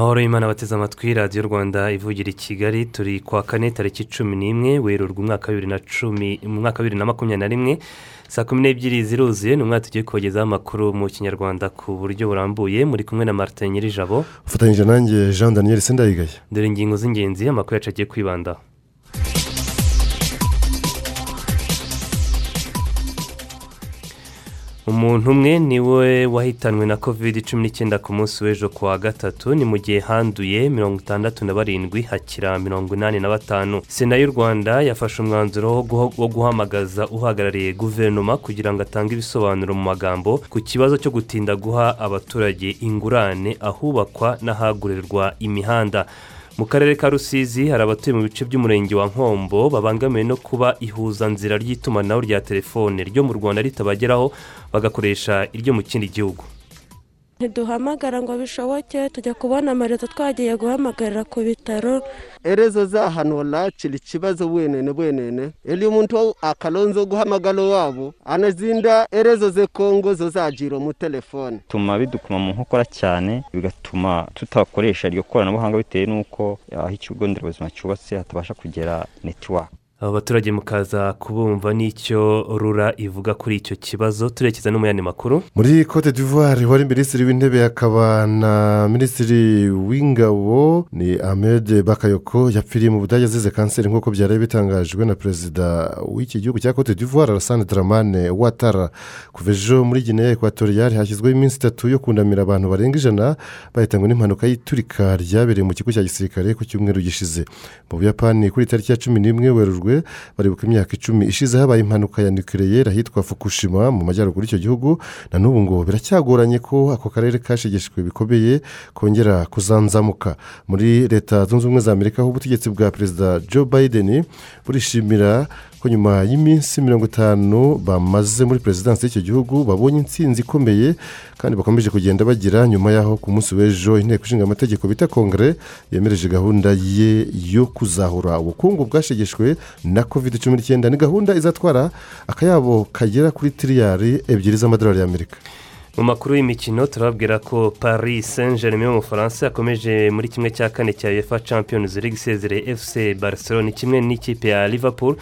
Amahoro y'imana bateze amatwi radiyo rwanda ivugira i kigali turi kwa kane tariki cumi n'imwe werurwa umwaka wa bibiri na cumi mu mwaka wa bibiri na makumyabiri na rimwe saa kumi n'ebyiri ziruzuye ni umwaka tugiye kubagezaho amakuru mu kinyarwanda ku buryo burambuye. Muri kumwe na martin nyirijabo. Ufatanyije nanjye jean daniel sendayigaya. Dore ingingo z'ingenzi amakuru yacu agiye kwibandaho umuntu umwe ni we wahitanwe na covid cumi n'icyenda ku munsi w'ejo ku wa gatatu ni mu gihe handuye mirongo itandatu na barindwi hakira mirongo inani na batanu. Sena y'u rwanda yafashe umwanzuro wo guhamagaza uhagarariye guverinoma kugira ngo atange ibisobanuro mu magambo ku kibazo cyo gutinda guha abaturage ingurane ahubakwa n'ahagurirwa imihanda. Mu karere ka rusizi hari abatuye mu bice by'umurenge wa nkombo babangamiwe no kuba ihuzanzira ry'itumanaho rya telefone ryo mu rwanda ritabageraho bagakoresha iryo mu kindi gihugu. Ntiduhamagara ngo bishoboke tujya kubona amarezo twagiye guhamagarira ku bitaro. Erezo zahanura kiri kibazo bwenene bwenene ili umuntu akalonzo guhamagara wabo anazinda erezo ze kongo zo zagira mu telefone. Bituma bidukuma mu nkokora cyane bigatuma tutakoresha iryo koranabuhanga bitewe n'uko aho ikigo nderabuzima cyubatse hatabasha kugera netiwaka aba baturage mukaza kubumva n'icyo rura ivuga kuri icyo kibazo turekeza no mu yandi makuru. Muri cote d'ivoire wari minisitiri w'intebe akaba na minisitiri w'ingabo ni ahmed bakayoko yapfiriye mu budage azize kanseri nk'uko byari bitangajwe na perezida w'iki gihugu cya cote d'ivoire arasane dramane watara kuva ejo muri gineya ekwatoriyari hashyizweho iminsi itatu yo kundamira abantu barenga ijana bahitanywe n'impanuka y'iturika ryabereye mu kigo cya gisirikare ku cyumweru gishize. Mu buyapani kuri tariki ya cumi n'imwe werurwe baribuka imyaka icumi ishize habaye impanuka ya nukiriyeri ahitwa fukushima mu majyaruguru y'icyo gihugu. Na n'ubu ngo biracyagoranye ko ako karere kashegeshwe bikomeye kongera kuzanzamuka. Muri leta zunze ubumwe za amerika aho ubutegetsi bwa perezida joe biden burishimira ko nyuma y'iminsi mirongo itanu bamaze muri perezidansi y'icyo gihugu babonye intsinzi ikomeye kandi bakomeje kugenda bagira nyuma y'aho ku munsi w'ejo inteko ishinga amategeko bita kongere yemereje gahunda ye yo kuzahura. Ubukungu bwashegeshwe na covid cumi n'icyenda. Ni gahunda izatwara akayabo kagera kuri tiriyari ebyiri z'amadolari y'amerika. Mu makuru y'imikino turababwira ko paris saint germain mu bufaransa yakomeje muri kimwe cya kane cya uefa champions league isezereye fc barcelona kimwe n'ikipe ya liverpool.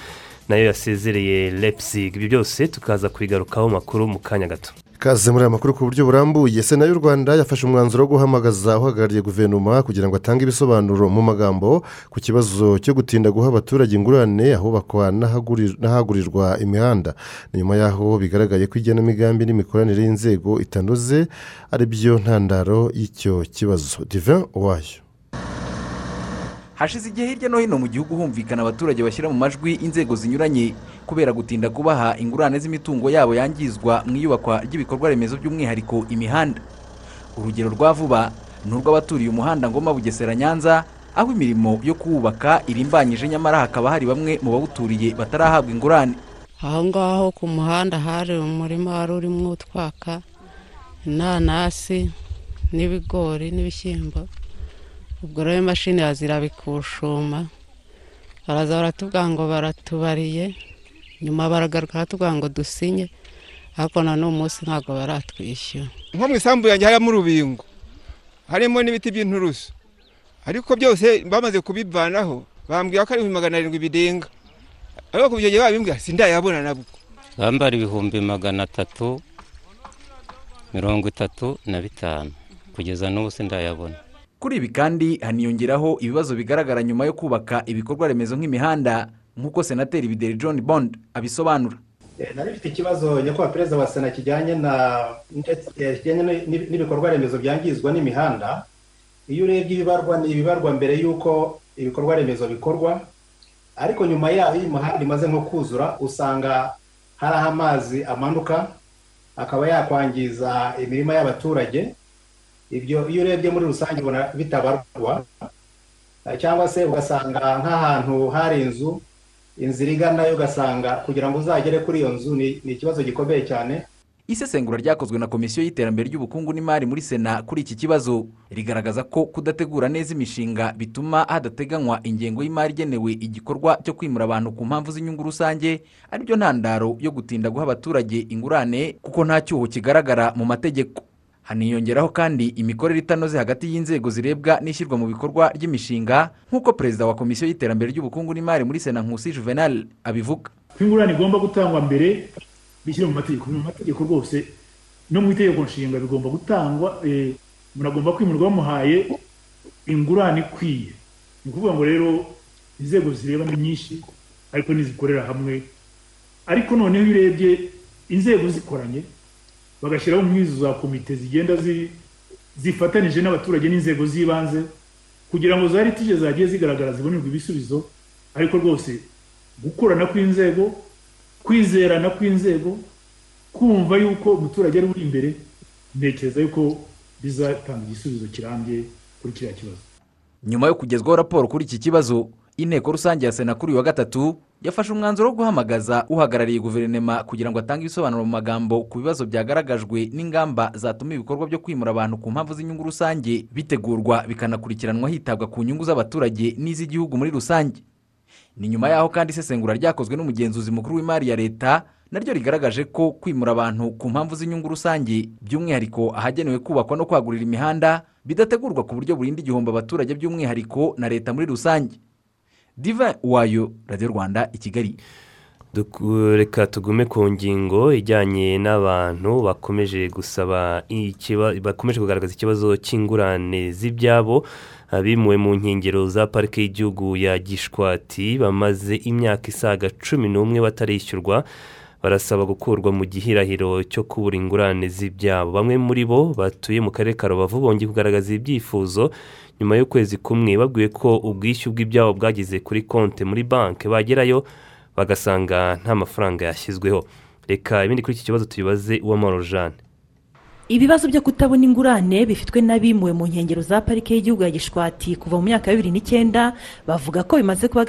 Na yo yasezereye lepsig ibyo byose tukaza kubigarukaho makuru mu kanya gato. Kaze muri aya makuru ku buryo burambuye. Sena y'u rwanda yafashe umwanzuro wo guhamagaza uhagarariye guverinoma kugira ngo atange ibisobanuro mu magambo ku kibazo cyo gutinda guha abaturage ingurane ahubakwa n'ahagurirwa imihanda. Nyuma y'aho bigaragaye ko igenamigambi n'imikoranire y'inzego itanoze ari byo ntandaro y'icyo kibazo. Divin wayo hashize igihe hirya no hino mu gihugu humvikana abaturage bashyira mu majwi inzego zinyuranye kubera gutinda kubaha ingurane z'imitungo yabo yangizwa mu iyubakwa ry'ibikorwa remezo by'umwihariko imihanda. Urugero rwa vuba ni urw'abaturiye umuhanda ngoma bugesera nyanza aho imirimo yo kuwubaka irimbanyije nyamara hakaba hari bamwe mu bawuturiye batarahabwa ingurane. Aho ngaho ku muhanda hari umurima wari urimo utwaka inanasi n'ibigori n'ibishyimbo. Ubwo rero imashini zirabikushuma baraza baratubwira ngo baratubariye nyuma baragaruka baratubwira ngo dusinye ariko na n'uwo munsi ntabwo baratwishyura. Nko mu isambu yanjye harimo urubingo harimo n'ibiti by'inturusu. Ariko byose bamaze kubivanaho bambwira ko ari ibihumbi magana arindwi bidenga ariko ku gihe babimbwira sindayabona nabwo bambara ibihumbi magana atatu mirongo itatu na bitanu. Kugeza n'ubu sindayabona. Kuri ibi kandi haniyongeraho ibibazo bigaragara nyuma yo kubaka ibikorwa remezo nk'imihanda nk'uko senateri bideri john bond abisobanura. Nari mfite ikibazo nyakubahwa perezida wa sena kijyanye n'ibikorwa remezo byangizwa n'imihanda. Iyo urebye ibibarwa ni ibibarwa mbere y'uko ibikorwa remezo bikorwa. Ariko nyuma yaho iyo imihanda imaze nko kuzura usanga hari aho amazi amanuka akaba yakwangiza imirima y'abaturage. Ibyo iyo urebye muri rusange ubona bitabarwa cyangwa se ugasanga nk'ahantu hari inzu inzira iganayo ugasanga kugira ngo uzagere kuri iyo nzu ni ikibazo gikomeye cyane. Isesengura ryakozwe na komisiyo y'iterambere ry'ubukungu n'imari muri sena kuri iki kibazo. Rigaragaza ko kudategura neza imishinga bituma hadateganywa ingengo y'imari igenewe igikorwa cyo kwimura abantu ku mpamvu z'inyungu rusange ari byo ntandaro yo gutinda guha abaturage ingurane kuko nta cyuho kigaragara mu mategeko. Haniyongeraho kandi imikorere itanoze hagati y'inzego zirebwa n'ishyirwa mu bikorwa ry'imishinga nk'uko perezida wa komisiyo y'iterambere ry'ubukungu n'imari muri sena nkusi juvenal abivuga. Ko ingurane igomba gutangwa mbere bishyire mu mategeko. Mu mategeko rwose no mu itegeko nshinga bigomba gutangwa umuntu agomba kwimurwa bamuhaye ingurane ikwiye. Ni ukuvuga ngo rero inzego zireba ni nyinshi ariko ntizikorera hamwe. Ariko noneho iyo urebye inzego zikoranye bagashyiraho nk'izo za komite zigenda zifatanije n'abaturage n'inzego z'ibanze kugira ngo za litije zagiye zigaragara zibonerwe ibisubizo ariko rwose gukorana kw'inzego kwizerana kw'inzego kumva yuko umuturage ari uri imbere ntekereza yuko bizatanga igisubizo kirambye kuri kiriya kibazo. Nyuma yo kugezwaho raporo kuri iki kibazo inteko rusange ya sena kuri uyu wa gatatu yafashe umwanzuro wo guhamagaza uhagarariye guverinoma kugira ngo atange ibisobanuro mu magambo ku bibazo byagaragajwe n'ingamba zatuma ibikorwa byo kwimura abantu ku mpamvu z'inyungu rusange bitegurwa bikanakurikiranwa hitabwa ku nyungu z'abaturage n'iz'igihugu muri rusange. Ni nyuma yaho kandi isesengura ryakozwe n'umugenzuzi mukuru w'imari ya leta naryo rigaragaje ko kwimura abantu ku mpamvu z'inyungu rusange by'umwihariko ahagenewe kubakwa no kwagurira imihanda bidategurwa ku buryo burinda igihombo abaturage by'umwihariko na leta muri rusange. Diva wayo radiyo rwanda i kigali. Reka tugume ku ngingo ijyanye n'abantu bakomeje gusaba bakomeje kugaragaza ikibazo cy'ingurane z'ibyabo abimuwe mu nkengero za parike y'igihugu ya gishwati bamaze imyaka isaga cumi n'umwe batarishyurwa barasaba gukurwa mu gihirahiro cyo kubura ingurane z'ibyabo. Bamwe muri bo batuye mu karere ka rubavu bongeye kugaragaza ibyifuzo. Nyuma y'ukwezi kumwe babwiwe ko ubwishyu bw'ibyabo bwageze kuri konti muri banki bagerayo bagasanga nta mafaranga yashyizweho. Reka ibindi kuri iki kibazo tubibaze uwamahoro jeanne ibibazo byo kutabona ingurane bifitwe n'abimuwe mu nkengero za parike y'igihugu ya gishwati kuva mu myaka ya bibiri n'icyenda bavuga ko bimaze kuba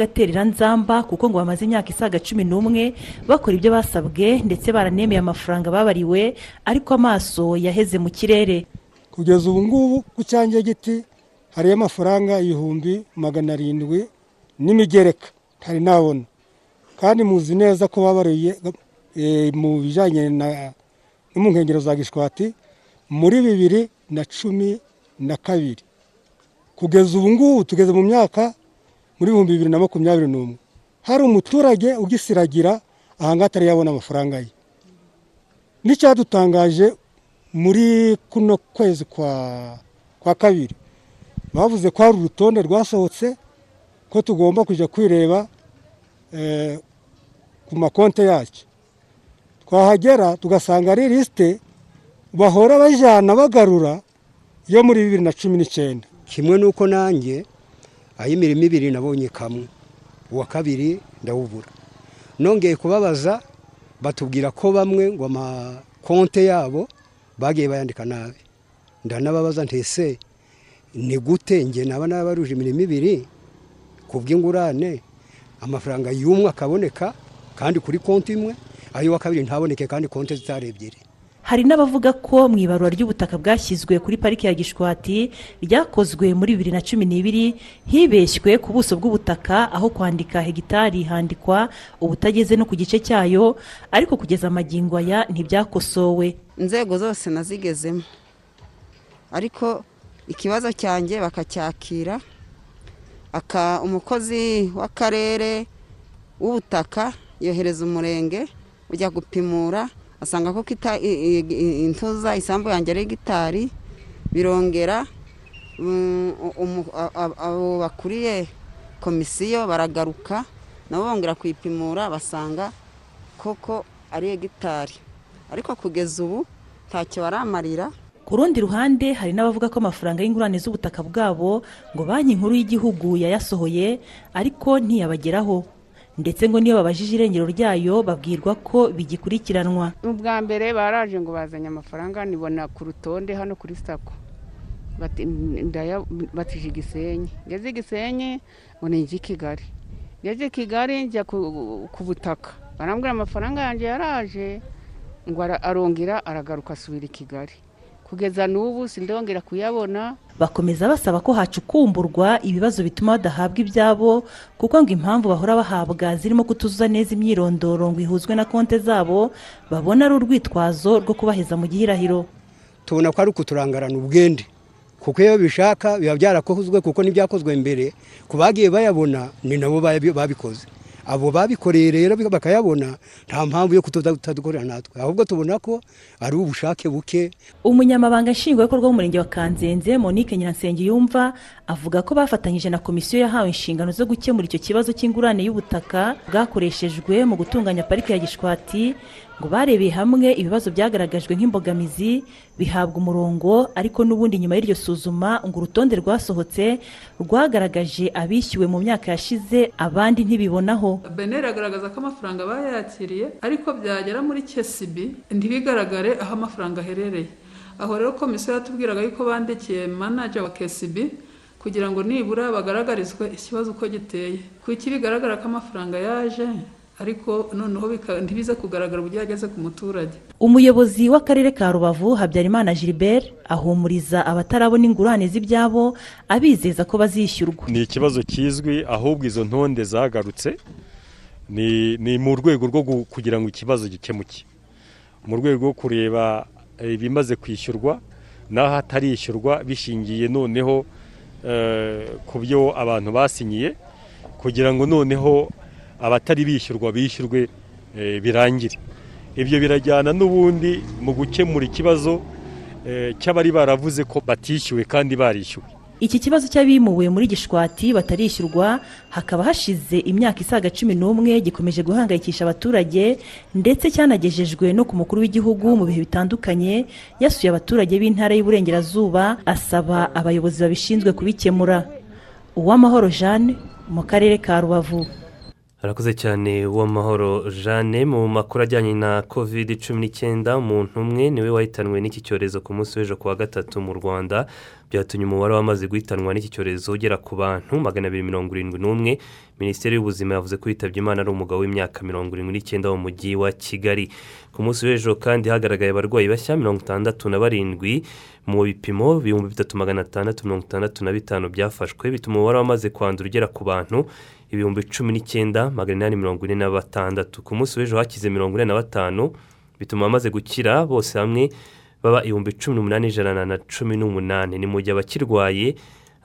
nzamba kuko ngo bamaze imyaka isaga cumi n'umwe bakora ibyo basabwe ndetse baranemeye amafaranga babariwe ariko amaso yaheze mu kirere. Kugeza ubu ngubu ku giti hariyo amafaranga ibihumbi magana arindwi n'imigereka ntari nabona. Kandi muzi neza ko babariye mu bijyanye no mu nkengero za gishwati muri bibiri na cumi na kabiri. Kugeza ubu ngubu tugeze mu myaka muri ibihumbi bibiri na makumyabiri n'umwe. Hari umuturage ugisiragira ahangaha atari yabona amafaranga ye. N'icyadutangaje muri kuno kwezi kwa kabiri bavuze ko hari urutonde rwasohotse ko tugomba kujya kwireba ku makonti yacyo. Twahagera tugasanga ari lisite bahora bajyana bagarura yo muri bibiri na cumi n'icyenda. Kimwe n'uko nanjye ay'imirimo ibiri nabonye kamwe. Uwa kabiri ndawubura. Nongeye kubabaza batubwira ko bamwe ngo amakonte yabo bagiye bayandika nabi. Ndanababaza ntese ni gute njye naba nabaruje imirimo ibiri? Ku bw'ingurane amafaranga y'umwe akaboneka kandi kuri konti imwe? Ay'uwa kabiri ntaboneke kandi konti zitari ebyiri. Hari n'abavuga ko mu ibarura ry'ubutaka bwashyizwe kuri pariki ya gishwati ryakozwe muri bibiri na cumi n'ibiri hibeshywe ku buso bw'ubutaka aho kwandika hegitari handikwa ubutageze no ku gice cyayo ariko kugeza amagingo aya ntibyakosowe. Inzego zose nazigezemo. Ariko ikibazo cyanjye bakacyakira umukozi w'akarere w'ubutaka yohereza umurenge ujya gupimura asanga ko intuza isambu yanjye ari gitari birongera abo bakuriye komisiyo baragaruka nabo bongera kuyipimura basanga koko ari hegitari ariko kugeza ubu ntacyo baramarira. Ku rundi ruhande hari n'abavuga ko amafaranga y'ingurane z'ubutaka bwabo ngo banki nkuru y'igihugu yayasohoye ariko ntiyabageraho. Ndetse ngo niyo babajije irengero ryayo babwirwa ko bigikurikiranwa. Ubwa mbere baraje ngo bazanye amafaranga nibona ku rutonde hano kuri sako batije igisenyi ngeze igisenyi ngo ni i kigali. Ngeze i kigali njya ku butaka. Barambwira amafaranga yanjye yaraje. Ngo arongera aragaruka asubira i kigali. Kugeza n'ubu sindongera kuyabona. Bakomeza basaba ko hacukumburwa ibibazo bituma badahabwa ibyabo kuko ngo impamvu bahora bahabwa zirimo kutuzuza neza imyirondoro ngo ihuzwe na konti zabo babona ari urwitwazo rwo kubaheza mu gihirahiro. Tubona ko ari ukuturangarana ubwende. Kuko iyo bishaka biba byarakozwe kuko n'ibyakozwe mbere ku bagiye bayabona ni nabo babi- babikoze. Abo babikoreye rero bakayabona nta mpamvu yo kutadukorera natwe. Ahubwo tubona ko ari ubushake buke. Umunyamabanga nshingwabikorwa w'umurenge wa kanzenze monique nyiransengiyumva avuga ko bafatanyije na komisiyo yahawe inshingano zo gukemura icyo kibazo cy'ingurane y'ubutaka bwakoreshejwe mu gutunganya parike ya gishwati ngo barebeye hamwe ibibazo byagaragajwe nk'imbogamizi bihabwa umurongo ariko n'ubundi nyuma y'iryo suzuma ngo urutonde rwasohotse rwagaragaje abishyuwe mu myaka yashize abandi ntibibonaho. Beneri agaragaza ko amafaranga bayakiriye ariko byagera muri kesibi ntibigaragare aho amafaranga aherereye. Aho rero komisiyo yatubwiraga yuko bandikiye manager wa kesibi kugira ngo nibura bagaragarizwe ikibazo uko giteye. Kuki bigaragara ko amafaranga yaje ariko noneho ntibize kugaragara uburyo yageze ku muturage. Umuyobozi w'akarere ka rubavu habyarimana gilbert ahumuriza abatarabona ingurane z'ibyabo abizeza ko bazishyurwa. Ni ikibazo kizwi ahubwo izo ntonde zagarutse. Ni ni mu rwego rwo kugira ngo ikibazo gikemuke. Mu rwego rwo kureba eh, ibimaze kwishyurwa n'aho hatarishyurwa bishingiye noneho eh, ku byo abantu basinyiye kugira ngo noneho abatari bishyurwa bishyurwe eh, birangire ibyo birajyana n'ubundi mu gukemura ikibazo eh, cy'abari baravuze ko batishyuwe kandi barishyuwe. Iki kibazo cy'abimuwe muri gishwati batarishyurwa hakaba hashize imyaka isaga cumi n'umwe gikomeje guhangayikisha abaturage ndetse cyanagejejwe no ku mukuru w'igihugu mu bihe bitandukanye yasuye abaturage b'intara y'uburengerazuba asaba abayobozi babishinzwe kubikemura. Uwamahoro jeanne mu karere ka rubavu. Harakoze cyane uwamahoro jeanne mu makuru ajyanye na covid cumi n'icyenda umuntu umwe ni we wahitanwe n'iki cyorezo ku munsi w'ejo ku wa gatatu mu rwanda. Byatumye umubare wamaze guhitanwa n'iki cyorezo ugera ku bantu magana abiri mirongo irindwi n'umwe. Minisiteri y'ubuzima yavuze ko yitabye imana ari umugabo w'imyaka mirongo irindwi n'icyenda mu mujyi wa kigali. Ku munsi w'ejo kandi hagaragaye abarwayi bashya mirongo itandatu na barindwi. Mu bipimo ibihumbi bitatu magana atandatu mirongo itandatu na bitanu byafashwe bituma umubare wamaze kwandura ugera ku bantu. Ibihumbi cumi n'icyenda magana inani mirongo ine na batandatu ku munsi w'ejo hakize mirongo ine na batanu bituma abamaze gukira bose hamwe baba ibihumbi cumi n'umunani ijana na cumi n'umunani. Ni mu gihe abakirwaye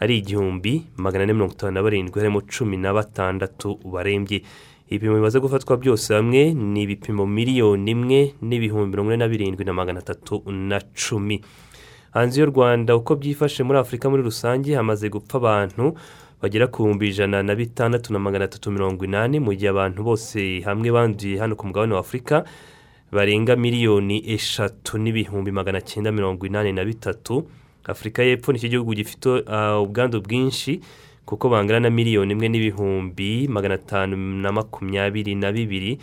ari igihumbi magana ane mirongo itanu na barindwi harimo cumi na batandatu barembye. Ibipimo bimaze gufatwa byose hamwe ni ibipimo miliyoni imwe n'ibihumbi mirongo ine na birindwi na magana atatu na cumi. Hanze y'u rwanda uko byifashe muri afurika muri rusange hamaze gupfa abantu bagera ku bihumbi ijana na bitandatu na magana atatu mirongo inani mu gihe abantu bose hamwe banduye hano ku mugabane wa afurika barenga miliyoni eshatu n'ibihumbi magana cyenda mirongo inani na bitatu. Afurika y'epfo ni cyo gihugu gifite uh, ubwandu bwinshi kuko bangana na miliyoni imwe n'ibihumbi magana atanu na makumyabiri na bibiri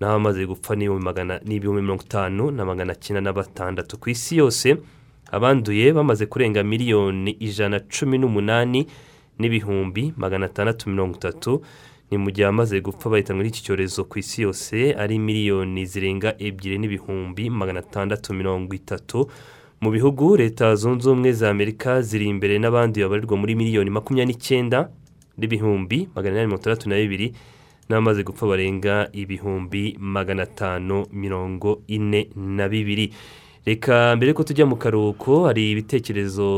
naho bamaze gupfa n'ibihumbi mirongo itanu na magana cyenda na batandatu. Ku isi yose abanduye bamaze kurenga miliyoni ijana cumi n'umunani n'ibihumbi magana atandatu mirongo itatu ni mu gihe amaze gupfa bahitanwe n'iki cyorezo ku isi yose ari miliyoni zirenga ebyiri n'ibihumbi magana atandatu mirongo itatu. Mu bihugu leta zunze ubumwe za amerika ziri imbere n'abandi babarirwa muri miliyoni makumyabiri n'icyenda n'ibihumbi magana inani mirongo itandatu na bibiri n'abamaze gupfa barenga ibihumbi magana atanu mirongo ine na bibiri. Reka mbere ko tujya mu karuhuko hari ibitekerezo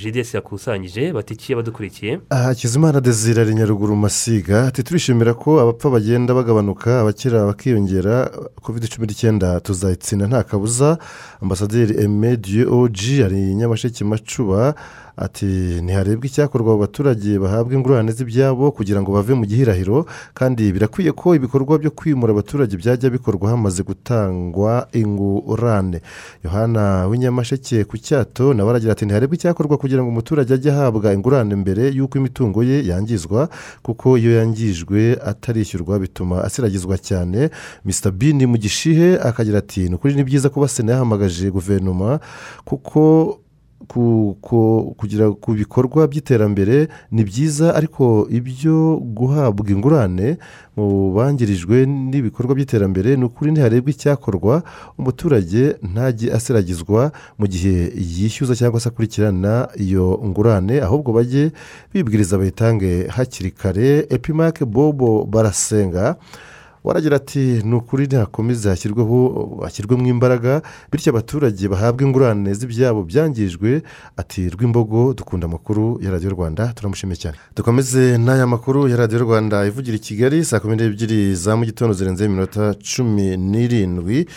jidesi yakusanyije batikiye badukurikiye. Hakizimana desire ari nyaruguru masiga. Ati turishimira ko abapfa bagenda bagabanuka abakira bakiyongera covid cumi n'icyenda tuzayitsinda nta kabuza. Ambasaderi emediye oji ari nyamasheke macuba. Ati ntiharebwe icyakorwa abo baturage bahabwa ingurane z'ibyabo kugira ngo bave mu gihirahiro kandi birakwiye ko ibikorwa byo kwimura abaturage byajya bikorwa hamaze gutangwa ingurane. Yohana w'inyamasheke ku cyato nawe aragira ati ntiharebwe icyakorwa kugira ngo umuturage ajye ahabwa ingurane mbere y'uko imitungo ye yangizwa kuko iyo yangijwe atarishyurwa bituma asiragizwa cyane. Mr. Bini mu gishihe akagira ati ni ukuri ni byiza kuba sena yahamagaje guverinoma kuko kugira ku bikorwa by'iterambere ni byiza ariko ibyo guhabwa ingurane mu bangirijwe n'ibikorwa by'iterambere ni ukuri ntiharebwe icyakorwa umuturage ntajye asiragizwa mu gihe yishyuza cyangwa se akurikirana iyo ngurane ahubwo bajye bibwiriza bayitange hakiri kare. Epimake bobo barasenga waragira ati ni ukuri ntihakomeze hashyirweho hashyirwemo imbaraga bityo abaturage bahabwa ingurane z'ibyabo byangijwe. Ati rw'imbogo dukunda amakuru ya radiyo rwanda turamushimiye cyane. Dukomeze n'aya makuru ya radiyo rwanda ivugira i kigali saa kumi n'ebyiri za mu gitondo zirenzeho iminota cumi n'irindwi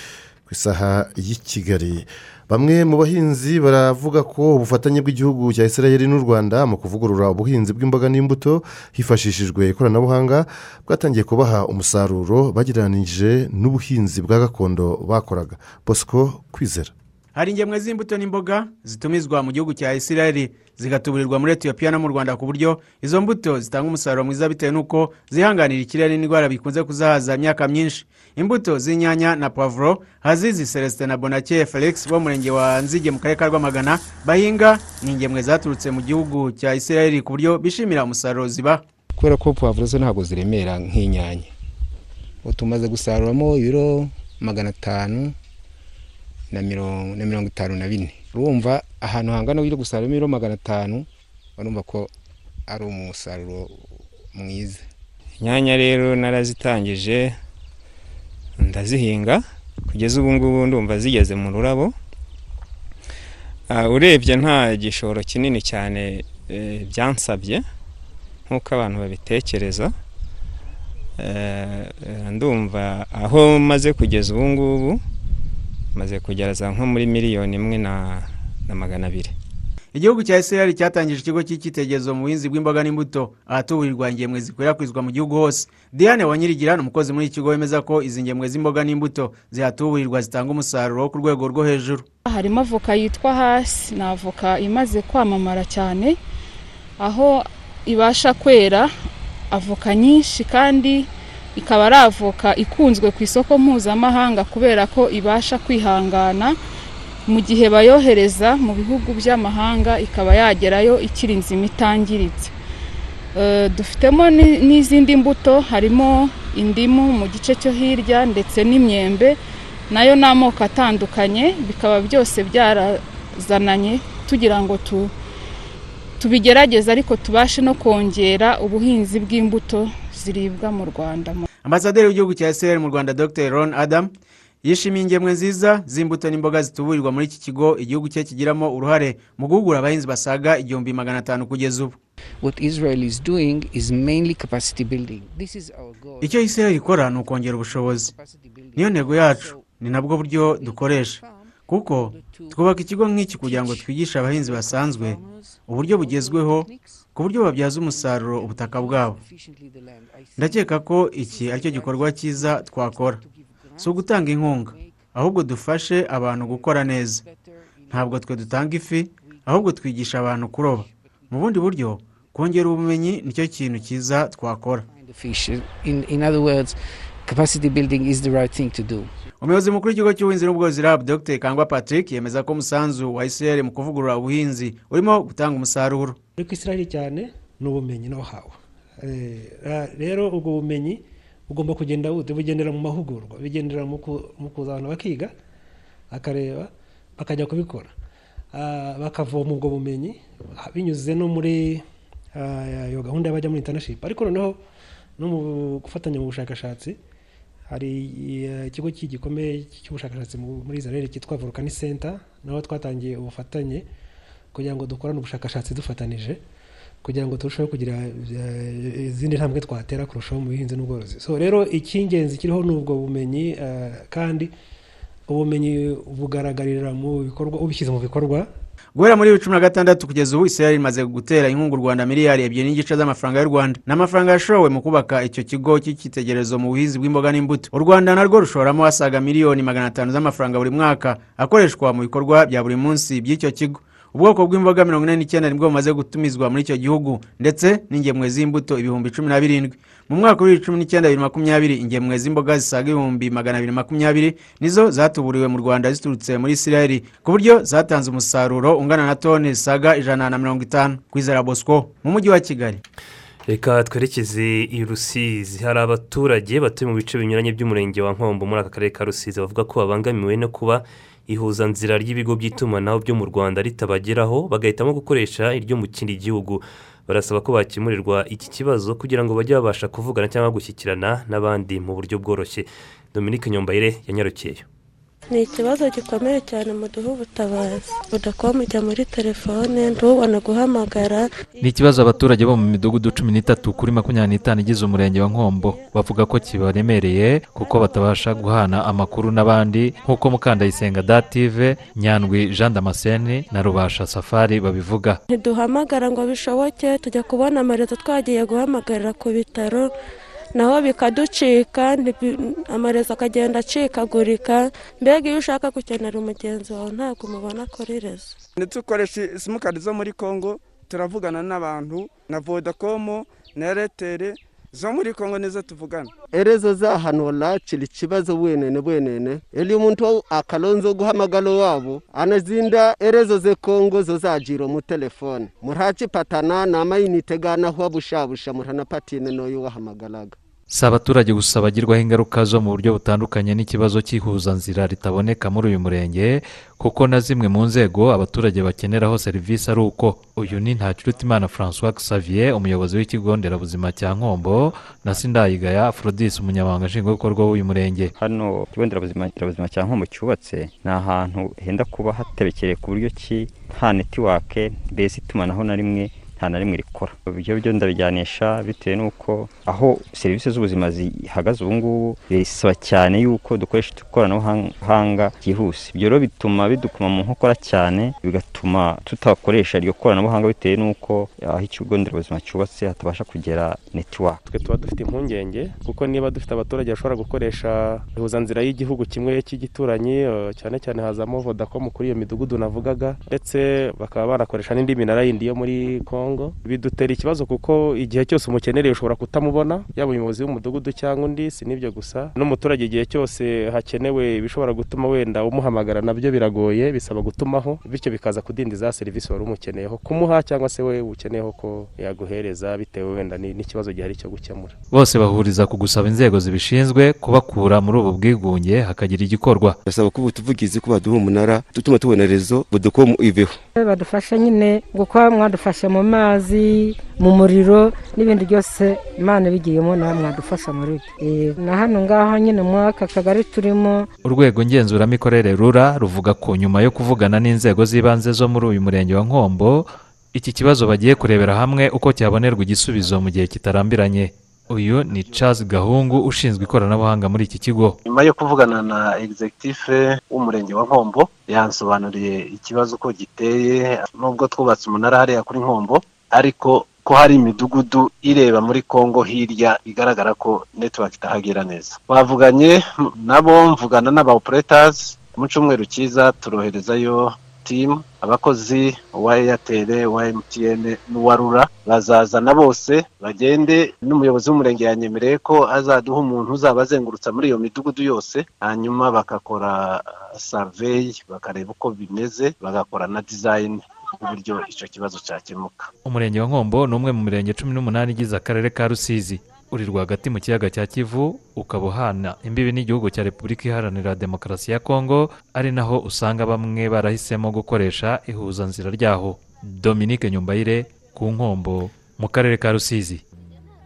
ku isaha y'i kigali. Bamwe mu bahinzi baravuga ko ubufatanye bw'igihugu cya israel n'u rwanda mu kuvugurura ubuhinzi bw'imboga n'imbuto hifashishijwe ikoranabuhanga bwatangiye kubaha umusaruro bagereranyije n'ubuhinzi bwa gakondo bakoraga. Bosco kwizera. Hari ingemwe z'imbuto n'imboga zitumizwa mu gihugu cya israel zigatuburirwa muri etiyopiya no mu rwanda ku buryo izo mbuto zitanga umusaruro mwiza bitewe n'uko zihanganira ikirere n'indwara bikunze kuzahaza imyaka myinshi. Imbuto z'inyanya na pavuro hazizi celestin na bonakeye felix bo murenge wa nzige mu karere ka rwamagana bahinga ni ingemwe zaturutse mu gihugu cya israel ku buryo bishimira umusaruro zibaha kubera ko pavuro zo ntabwo ziremera nk'inyanya. Tumaze gusaruramo ibiro magana atanu na mirongo itanu na bine. Urumva ahantu hangana ujya gusaruramo ibiro magana atanu urumva ko ari umusaruro mwiza. Inyanya rero narazitangije ndazihinga kugeza ubu ngubu ndumva zigeze mu rurabo. Urebye nta gishoro kinini cyane byansabye nk'uko abantu babitekereza. Ndumva aho maze kugeza ubu ngubu maze kugeza nko muri miliyoni imwe na magana abiri. Igihugu cya israel cyatangije ikigo cy'icyitegererezo mu buhinzi bw'imboga n'imbuto. Ahatuburirwa ingemwe zikwirakwizwa mu gihugu hose. Diane wanyirigira ni umukozi muri iki kigo wemeza ko izi ngemwe z'imboga n'imbuto zihatuburirwa zitanga umusaruro wo ku rwego rwo hejuru. Harimo avoka yitwa hasi ni avoka imaze kwamamara cyane aho ibasha kwera avoka nyinshi kandi ikaba ari avoka ikunzwe ku isoko mpuzamahanga kubera ko ibasha kwihangana. Mu gihe bayohereza mu bihugu by'amahanga ikaba yagerayo ikiri nzima itangiritse. Dufitemo n'izindi mbuto harimo indimu mu gice cyo hirya ndetse n'imyembe na yo ni amoko atandukanye bikaba byose byarazananye tugira ngo tubigerageze ariko tubashe no kongera ubuhinzi bw'imbuto ziribwa mu rwanda. Ambasaderi w'igihugu cya israel mu rwanda dr. Ron adam yishimiye ingemwe nziza z'imbuto n'imboga zituburirwa muri iki kigo. Igihugu cye kigiramo uruhare mu guhugura abahinzi basaga igihumbi magana atanu kugeza ubu. Icyo israel ikora ni ukongera ubushobozi. Niyo ntego yacu ni nabwo buryo dukoresha. Kuko twubaka ikigo nk'iki kugira ngo twigishe abahinzi basanzwe uburyo bugezweho ku buryo babyaza umusaruro ubutaka bwabo. Ndakeka ko iki ari cyo gikorwa cyiza twakora. Si ugutanga inkunga ahubwo dufashe abantu gukora neza. Ntabwo twe dutanga ifi ahubwo twigisha abantu kuroba. Mu bundi buryo kongera ubumenyi ni cyo kintu cyiza twakora. Umuyobozi mukuru w'ikigo cy'ubuhinzi n'ubworozi rab dr. Kangwa patrick yemeza ko umusanzu wa israel mu kuvugurura ubuhinzi urimo gutanga umusaruro. Ariko israel cyane ni ubumenyi n'uhawe rero ubwo bumenyi bugomba kugenda bugendera mu mahugurwa bigendera mu kuza abantu bakiga bakareba bakajya kubikora. Bakavoma ubwo bumenyi binyuze no muri iyo gahunda y'abajya muri intanashipu ariko noneho no mu gufatanya mu bushakashatsi hari ikigo gikomeye cy'ubushakashatsi muri israel cyitwa volcani center naho twatangiye ubufatanye kugira ngo dukorane ubushakashatsi dufatanije kugira ngo turusheho kugira izindi ntambwe twatera kurushaho mu buhinzi n'ubworozi. So rero icy'ingenzi kiriho ni ubwo bumenyi kandi ubumenyi bugaragarira mu bikorwa ubishyize mu bikorwa guhera muri bibiri cumi na gatandatu kugeza ubu israel imaze gutera inkunga u rwanda miliyari ebyiri n'igice z'amafaranga y'u rwanda. Ni amafaranga yashowe mu kubaka icyo kigo cy'icyitegererezo mu buhinzi bw'imboga n'imbuto. U rwanda narwo rushoramo asaga miliyoni magana atanu z'amafaranga buri mwaka akoreshwa mu bikorwa bya buri munsi by'icyo kigo. Ubwoko bw'imboga mirongo ine n'icyenda ni bwo bumaze gutumizwa muri icyo gihugu ndetse n'ingemwe z'imbuto ibihumbi cumi na birindwi mu mwaka wa bibiri cumi n'icyenda bibiri makumyabiri ingemwe z'imboga zisaga ibihumbi magana abiri makumyabiri nizo zatuburiwe mu rwanda ziturutse muri isirayeli ku buryo zatanze umusaruro ungana na toni zisaga ijana na mirongo itanu. Kwizera bosco mu mujyi wa kigali. Reka twerekeze i rusizi. Hari abaturage batuye mu bice binyuranye by'umurenge wa nkombo muri aka karere ka rusizi bavuga ko babangamiwe no kuba ihuzanzira ry'ibigo by'itumanaho byo mu rwanda ritabageraho bagahitamo gukoresha iryo mu kindi gihugu. Barasaba ko bakemurirwa iki kibazo kugira ngo bajye babasha kuvugana cyangwa gushyikirana n'abandi mu buryo bworoshye. Dominique nyombayire yanyarukiyeyo ni ikibazo gikomeye cyane muduha ubutabazi. Budakoma ujya muri telefone ntubone guhamagara. Ni ikibazo abaturage bo mu midugudu cumi n'itatu kuri makumyabiri n'itanu igize umurenge wa nkombo. Bavuga ko kibaremereye kuko batabasha guhana amakuru n'abandi. Nk'uko mukandayisenga dative nyandwi jean damascene na rubasha safari babivuga. Ntiduhamagara ngo bishoboke tujya kubona amarezo twagiye guhamagarira ku bitaro. Naho bikaducika amarezo akagenda acikagurika mbega iyo ushaka gukenera umugenzi wawe ntabwo umubona kuri rezo simukadi zo muri congo turavugana n'abantu na vodakomo na eretere zo muri kongo nizo tuvugana. Erezo zahanura kiri ikibazo bwenene bwenene eli umuntu akalonzo guhamagara wabo anazinda erezo ze kongo zo zajira mu telefone. Muracipatana na amayinite ganaho bushabusha muranapatine n'uyu wahamagaraga si abaturage gusa bagirwaho ingaruka zo mu buryo butandukanye n'ikibazo cy'ihuzanzira ritaboneka muri uyu murenge kuko na zimwe mu nzego abaturage bakeneraho serivisi ari uko uyu ni ntakirutimana francois xavier umuyobozi w'ikigo nderabuzima cya nkombo na sindayigaya afrodis umunyamabanga nshingwabikorwa w'uyu murenge. Hano ikigo nderabuzima cya nkombo cyubatse ni ahantu henda kuba hatebekereye ku buryo ki nta netiwake mbese itumanaho na rimwe nta na rimwe rikora. Ibyo byo ndabijyanisha bitewe n'uko aho serivisi z'ubuzima zihagaze ubu ngubu bisaba cyane yuko dukoresha ikoranabuhanga ryihuse. Ibyo rero bituma bidukuma mu nkokora cyane bigatuma tutakoresha iryo koranabuhanga bitewe n'uko aho ikigo nderabuzima cyubatse hatabasha kugera netiwake twe tuba dufite impungenge kuko niba dufite abaturage bashobora gukoresha ihuzanzira y'igihugu kimwe cy'igituranyi cyane cyane hazamo vodakomu kuri iyo midugudu navugaga ndetse bakaba banakoresha n'indi minara yindi yo muri kongo bidutera ikibazo kuko igihe cyose umukenereye ushobora kutamubona yaba umuyobozi w'umudugudu cyangwa undi si n'ibyo gusa. N'umuturage igihe cyose hakenewe ibishobora gutuma wenda umuhamagara na byo biragoye bisaba gutumaho bityo bikaza kudindiza serivisi wari umukeneyeho. Kumuha cyangwa se we ukeneyeho ko yaguhereza bitewe wenda n'ikibazo gihari cyo gukemura. Bose bahuriza ku gusaba inzego zibishinzwe kubakura muri ubu bwigunge hakagira igikorwa. Basaba ko ubuvugizi ko baduha umunara dutuma tubona rezo budukomu iveho badufasha nyine kuko mwadufashe mu mazi mu muriro n'ibindi byose imana ibigiyemo nawe mwadufasha muri byo. Na hano ngaho nyine muri aka kagari turimo. Urwego ngenzuramikorere rura ruvuga ko nyuma yo kuvugana n'inzego z'ibanze zo muri uyu murenge wa nkombo iki kibazo bagiye kurebera hamwe uko cyabonerwa igisubizo mu gihe kitarambiranye. Uyu ni Charles gahungu ushinzwe ikoranabuhanga muri iki kigo. Nyuma yo kuvugana na egizegitife w'umurenge wa nkombo yansobanuriye ikibazo uko giteye nubwo twubatse umunara hariya kuri nkombo ariko ko hari imidugudu ireba muri congo hirya igaragara ko netiwaka itahagera neza. Twavuganye nabo mvugana n'aba operetazi mu cyumweru cyiza turoherezayo timu abakozi uwa eyateri uwa emutiyene n'uwa rura bazazana bose bagende n'umuyobozi w'umurenge yanyemereye ko azaduha umuntu uzaba azengurutsa muri iyo midugudu yose hanyuma bagakora saveyi bakareba uko bimeze bagakora na dizayini uburyo icyo kibazo cyakemuka. Umurenge wa nkombo ni umwe mu mirenge cumi n'umunani igize akarere ka rusizi. Uri rwagati mu kiyaga cya kivu ukaba uhana imbibi n'igihugu cya repubulika iharanira demokarasi ya kongo ari naho usanga bamwe barahisemo gukoresha ihuzanzira ryaho. Dominique nyumbayire ku nkombo mu karere ka rusizi.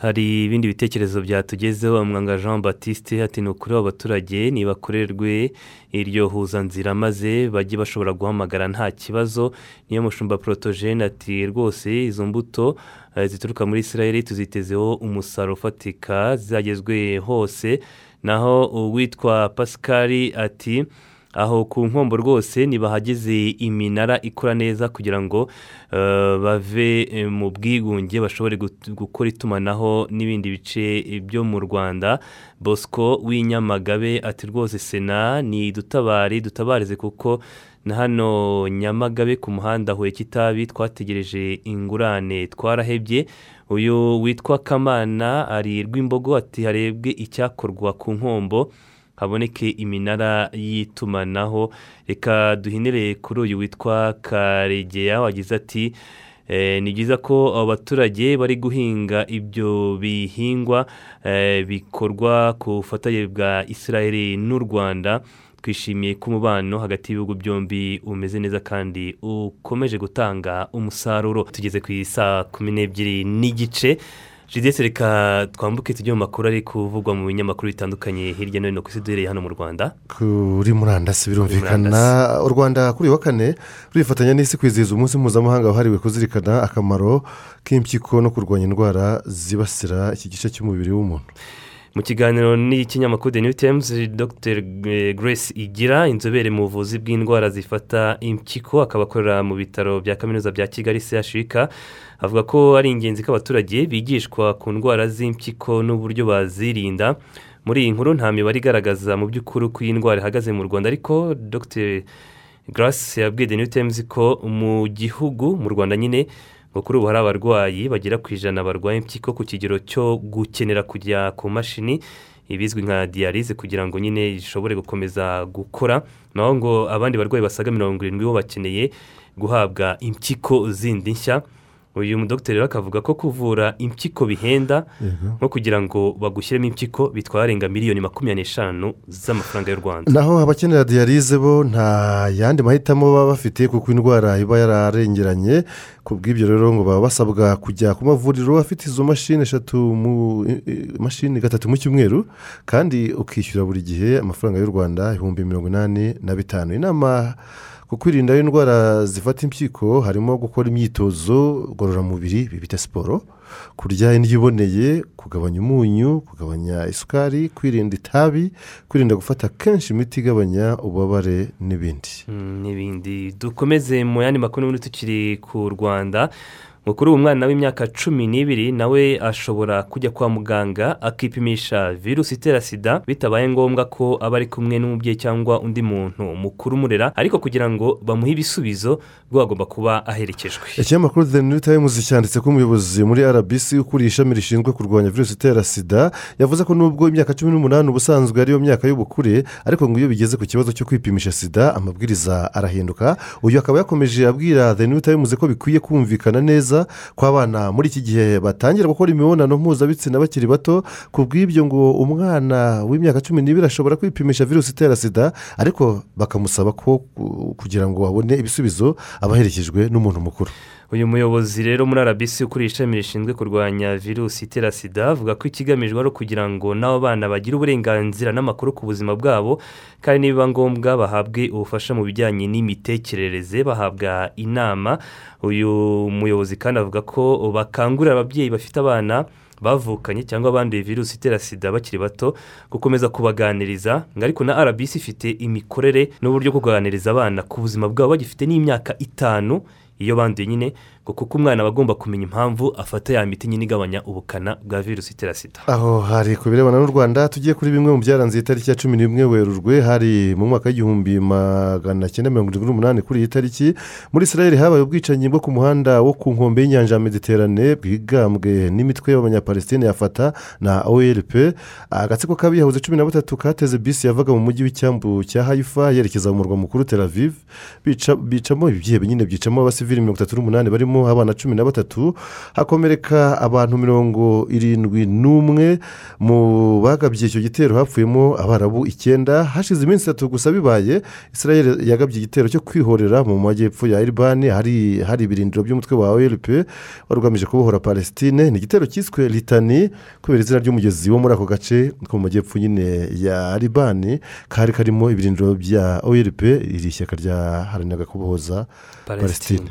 Hari ibindi bitekerezo byatugezeho mwanga jean batiste ati ni ukuri abaturage nibakorerwe iryo huzanzira maze bajye bashobora guhamagara nta kibazo. Niyo mushumba porotogene ati rwose izo mbuto zituruka muri israel tuzitezeho umusaruro ufatika zagezwe hose. Naho uwitwa pascal ati aho ku nkombo rwose ntibahageze iminara ikora neza kugira ngo eh, bave eh, mu bwigunge bashobore gukora itumanaho n'ibindi bice byo mu rwanda. Bosco w'inyamagabe ati rwose sena ni dutabare dutabarize kuko na hano nyamagabe ku muhanda huye kitabi twategereje ingurane twarahebye. Uyu witwa kamana ari rw'imbogo ati harebwe icyakorwa ku nkombo haboneke iminara y'itumanaho. Reka duhinire kuri uyu witwa karegeya wagize ati "Eh, ni byiza ko abo baturage bari guhinga ibyo bihingwa eh, bikorwa ku bufatanye bwa israel n'u rwanda. Twishimiye ko umubano hagati y'ibihugu byombi umeze neza kandi ukomeje gutanga umusaruro. Tugeze ku isaa kumi n'ebyiri n'igice. Jidese reka twambuke tujye mu makuru ari kuvugwa mu binyamakuru bitandukanye hirya no hino ku isi duhereye hano mu rwanda. Kuri murandasi birumvikana. U rwanda kuri uyu wa kane rurifatanya n'isi kwizihiza umunsi mpuzamahanga wahariwe kuzirikana akamaro k'impyiko no kurwanya indwara zibasira iki gice cy'umubiri w'umuntu. Mu kiganiro n'ikinyamakuru the new times dr. Grace igira inzobere mu buvuzi bw'indwara zifata impyiko akaba akorera mu bitaro bya kaminuza bya kigali chik avuga ko ari ingenzi ko abaturage bigishwa ku ndwara z'impyiko n'uburyo bazirinda. Muri iyi nkuru nta mibare igaragaza mu by'ukuri uko iyi ndwara ihagaze mu rwanda ariko dr. Grace yabwiye the new times ko mu gihugu mu rwanda nyine ngo kuri ubu hari abarwayi bagera ku ijana barwaye impyiko ku kigero cyo gukenera kujya ku mashini ibizwi nka diyarize kugira ngo nyine ishobore gukomeza gukora. Naho ngo abandi barwayi basaga mirongo irindwi bo bakeneye guhabwa impyiko zindi nshya. Uyu mudogiteri rero akavuga ko kuvura impyiko bihenda nko kugira ngo bagushyiremo impyiko bitwara arenga miliyoni makumyabiri n'eshanu z'amafaranga y'u rwanda. Naho abakenera diyarize bo nta yandi mahitamo baba bafite kuko indwara iba yararengeranye. Ku bw'ibyo rero ngo baba basabwa kujya ku mavuriro afite izo mashini eshatu mu mashini gatatu mu cyumweru kandi ukishyura buri gihe amafaranga y'u rwanda ibihumbi mirongo inani na bitanu. Inama ku kwirinda indwara zifata impyiko harimo gukora imyitozo ngororamubiri bita siporo kurya indyo iboneye kugabanya umunyu kugabanya isukari kwirinda itabi kwirinda gufata kenshi imiti igabanya ububabare n'ibindi. Mm, n'ibindi. Dukomeze mu yandi makuru n'ubundi tukiri ku rwanda. Ngo kuri uwo mwana w'imyaka cumi n'ibiri nawe ashobora kujya kwa muganga akipimisha virusi itera sida bitabaye ngombwa ko aba ari kumwe n'umubyeyi cyangwa undi muntu mukuru umurera ariko kugira ngo bamuhe ibisubizo bwo agomba kuba aherekejwe. Ikinyamakuru the new times cyanditse ko umuyobozi muri rbc ukuriye ishami rishinzwe kurwanya virusi itera sida yavuze ko nubwo imyaka cumi n'umunani ubusanzwe ariyo myaka y'ubukure ariko ngo iyo bigeze ku kibazo cyo kwipimisha sida amabwiriza arahinduka. Uyu akaba yakomeje abwira the new times ko bikwiye kumvikana neza ko abana muri iki gihe batangira gukora imibonano mpuzabitsina bakiri bato ku bw'ibyo ngo umwana w'imyaka cumi n'ibiri ashobora kwipimisha virusi itera sida ariko bakamusaba ko kugira ngo abone ibisubizo aba aherekejwe n'umuntu mukuru. Uyu muyobozi rero muri rbc ukuriye ishami rishinzwe kurwanya virusi itera sida avuga ko ikigamijwe ari ukugira ngo n'abo bana bagire uburenganzira n'amakuru ku buzima bwabo kandi nibiba ngombwa bahabwe ubufasha mu bijyanye n'imitekerereze bahabwa inama. Uyu muyobozi kandi avuga ko bakangurira ababyeyi bafite abana bavukanye cyangwa abanduye virusi itera sida bakiri bato gukomeza kubaganiriza ngo ariko na rbc ifite imikorere n'uburyo bwo kuganiriza abana ku buzima bwabo bagifite n'imyaka itanu iyo banduye nyine kuko umwana aba agomba kumenya impamvu afata ya miti nyine igabanya ubukana bwa virusi itera sida. Aho hari ku birebana n'u rwanda tugiye kuri bimwe mu byaranze itariki ya cumi n'imwe werurwe hari mu mwaka w'igihumbi magana cyenda mirongo irindwi n'umunani kuri iyi tariki muri israel habaye ubwicanyi bwo ku muhanda wo ku nkombe y'inyanja ya mediterane bwigambwe n'imitwe y'abanyapalestine yafata na orp agatsiko k'abiyahuze cumi na batatu kateze bisi yavaga mu mujyi w'icyambu cya hayifa yerekeza mu murwa mukuru tel aviv. Bica- bicamo ibyihebe nyine byicamo abasivili mirongo itatu n'umunani barimo abana cumi na batatu hakomereka abantu mirongo irindwi n'umwe mu bagabye icyo gitero hapfuyemo abarabu icyenda hashize iminsi itatu gusa bibaye israel yagabye igitero cyo kwihorera mu majyepfo ya iribani hari hari ibirindiro by'umutwe wa orp wari ugamije kubohora palestine. Ni igitero cyiswe litani kubera izina ry'umugezi wo muri ako gace ko mu majyepfo nyine ya iribani kari karimo ibirindiro bya orp iri shyaka ryaharaniraga kubohoza palestine.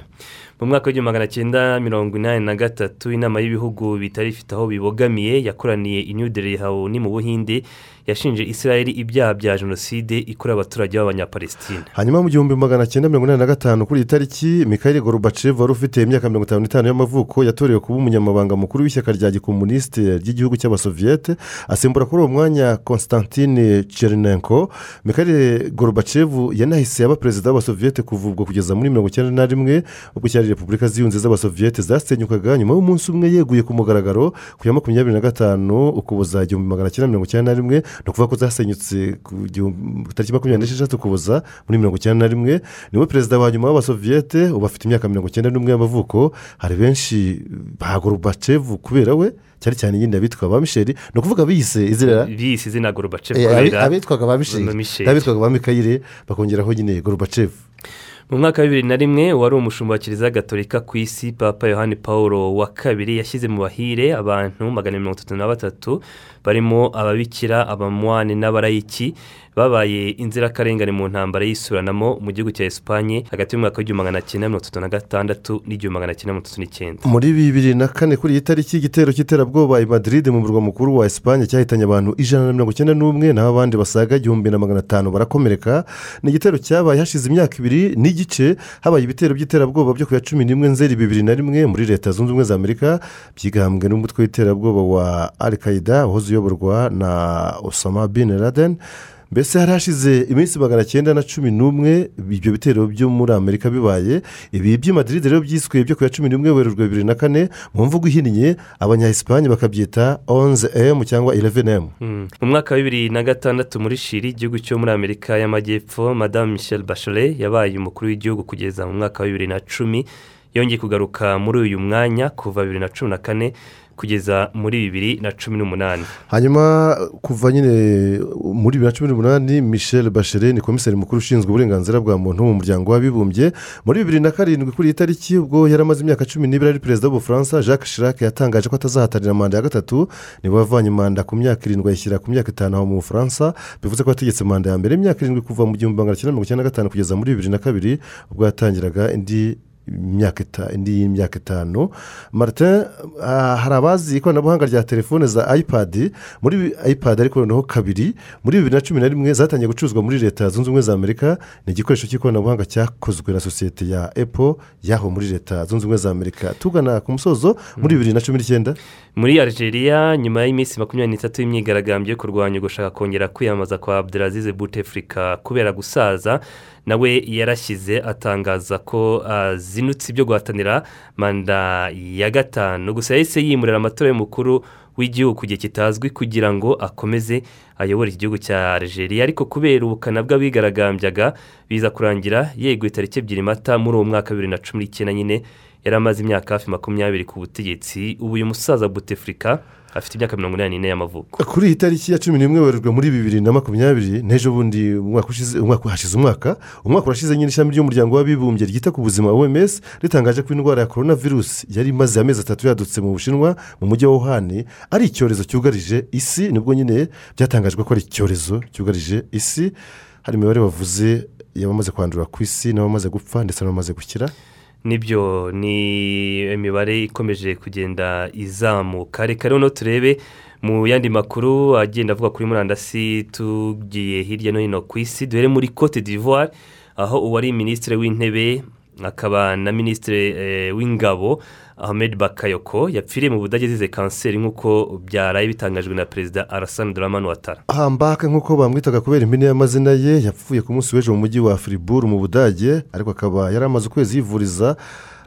Mu mwaka w'igihumbi magana cyenda mirongo inani na gatatu inama y'ibihugu bitari bifite aho bibogamiye yakoraniye i new delhi ni mu buhinde yashinje israel ibyaha bya jenoside ikorewe abaturage b'abanyapalestina hanyuma mu gihumbi magana cyenda mirongo inani na gatanu kuri iyi tariki mikhail gorbachev wari ufite imyaka mirongo itanu n'itanu y'amavuko yatorewe kuba umunyamabanga mukuru w'ishyaka rya gikomunisite ry'igihugu cy'abasoviyete asimbura kuri uwo mwanya constantine chernenko. Mikhail gorbachev yanahise aba perezida w'abasoviyete kuva ubwo kugeza muri mirongo icyenda na rimwe ubwo cyari repubulika ziyunze z'abasoviyete zasenyukaga nyuma y'umunsi umwe yeguye ku mugaragaro ku ya makumyabiri na gatanu ukuboza igihumbi magana cyenda mirongo icyenda na rimwe ni ukuvuga ko zasenyutse ku tariki makumyabiri n'esheshatu ukuboza muri mirongo icyenda na rimwe. Niwe perezida wa nyuma w'abasoviyete ubu afite imyaka mirongo icyenda n'umwe y'amavuko hari benshi ba gorubacevu kubera we cyane cyane nyine abitwa ba misheri ni ukuvuga biyise izina biyise izina gorubacevu abitwaga ba misheri n'abitwaga ba mikayire bakongeraho nyine gorubacevu mu mwaka wa bibiri na rimwe wari umushumba wa kiliziya gatolika ku isi papa yohani paul wa kabiri yashyize mu bahire abantu magana mirongo itatu na batatu barimo ababikira abamwani n'abarayiki babaye inzirakarengane mu ntambara y'isuranamo mu gihugu cya esipanye hagati y'umwaka w'igihumbi magana cyenda mirongo itatu na gatandatu n'igihumbi magana cyenda mirongo itatu n'icyenda. Muri bibiri na kane kuri iyi tariki igitero cy'iterabwoba i Madrid mu murwa mukuru wa esipanye cyahitanye abantu ijana na mirongo icyenda n'umwe naho abandi basaga igihumbi na magana atanu barakomereka. Ni igitero cyabaye hashize imyaka ibiri n'igice habaye ibitero by'iterabwoba byo ku ya cumi n'imwe nzeri bibiri na rimwe muri leta zunze ubumwe za amerika byigambwe n'umutwe w'iterabwoba wa al qaida wahoze uyoborwa na osama bin laden. Mbese hari hashize iminsi magana cyenda na cumi n'umwe ibyo bitero byo muri amerika bibaye ibi by'imadiride rero byiswe byo ku ya cumi n'umwe werurwe bibiri na kane mu mvugo ihinnye abanyayisipanye bakabyita onze emu cyangwa ireveni emu mu mwaka wa bibiri na gatandatu muri shiri igihugu cyo muri amerika y'amajyepfo madamu michelle bachelet yabaye umukuru w'igihugu kugeza mu mwaka wa bibiri na cumi yongeye kugaruka muri uyu mwanya kuva bibiri na cumi na kane kugeza muri bibiri na cumi n'umunani. Hanyuma kuva nyine muri bibiri na cumi n'umunani michelle bachelet ni komiseri mukuru ushinzwe uburenganzira bwa muntu mu muryango w'abibumbye. Muri bibiri na karindwi kuri iyi tariki ubwo yari amaze imyaka cumi n'ibiri ari perezida w'ubufaransa jacques chirac yatangaje ko atazahatanira manda ya gatatu. Niba wavanye manda ku myaka irindwi ayishyira ku myaka itanu aho mu bufaransa. Bivuze ko yategetse manda ya mbere imyaka irindwi kuva mu gihumbi magana cyenda mirongo icyenda na gatanu kugeza muri bibiri na kabiri ubwo yatangiraga indi indi y'imyaka itanu martin hari abazi ikoranabuhanga rya telefone za ipadi muri ipadi ariko noneho kabiri muri bibiri na cumi na rimwe zatangiye gucuruzwa muri leta zunze ubumwe za amerika. Ni igikoresho cy'ikoranabuhanga cyakozwe na sosiyete ya epo yaho muri leta zunze ubumwe za amerika. Tugana ku musozo muri bibiri na cumi n'icyenda. Muri algeria nyuma y'iminsi makumyabiri n'itatu y'imyigaragambyo yo kurwanya gushaka kongera kwiyamamaza kwa abdelazize butefurika kubera gusaza nawe yarashyize atangaza ko azinutse ibyo guhatanira manda ya gatanu. Gusa yahise yimurira amatora y'umukuru w'igihugu ku gihe kitazwi kugira ngo akomeze ayobore iki gihugu cya algeria. Ariko kubera ubukana bw'abigaragambyaga biza kurangira yeguye tariki ebyiri mata muri uwo mwaka wa bibiri na cumi n'icyenda nyine yari amaze imyaka hafi makumyabiri ku butegetsi. Ubu uyu musaza butefurika afite imyaka mirongo inani n'ine y'amavuko. Kuri iyi tariki ya cumi n'imwe werurwe muri bibiri na makumyabiri n'ejo bundi hashize umwaka umwaka urashize nyine ishami ry'umuryango w'abibumbye ryita ku buzima oms ritangaje ko indwara ya korona virusi yari imaze amezi atatu yadutse mu bushinwa mu mujyi wa wuhani ari icyorezo cyugarije isi ni bwo nyine byatangajwe ko ari icyorezo cyugarije isi. Hari imibare bavuze y'abamaze kwandura ku isi n'abamaze gupfa ndetse n'abamaze gukira. Ni byo ni imibare ikomeje kugenda izamuka. Reka rero turebe mu yandi makuru agenda avuga kuri murandasi tugiye hirya no hino ku isi duhere muri cote d'ivoire aho uwari minisitiri w'intebe akaba na minisitiri w'ingabo ahmed bakayoko yapfiriye mu budage azize kanseri nk'uko byaraye bitangajwe na perezida arasani doramani watara hambaka nk'uko bamwitaga kubera impine y'amazina ye yapfuye ku munsi w'ejo mu mujyi wa firiburu mu budage ariko akaba yari amaze ukwezi yivuriza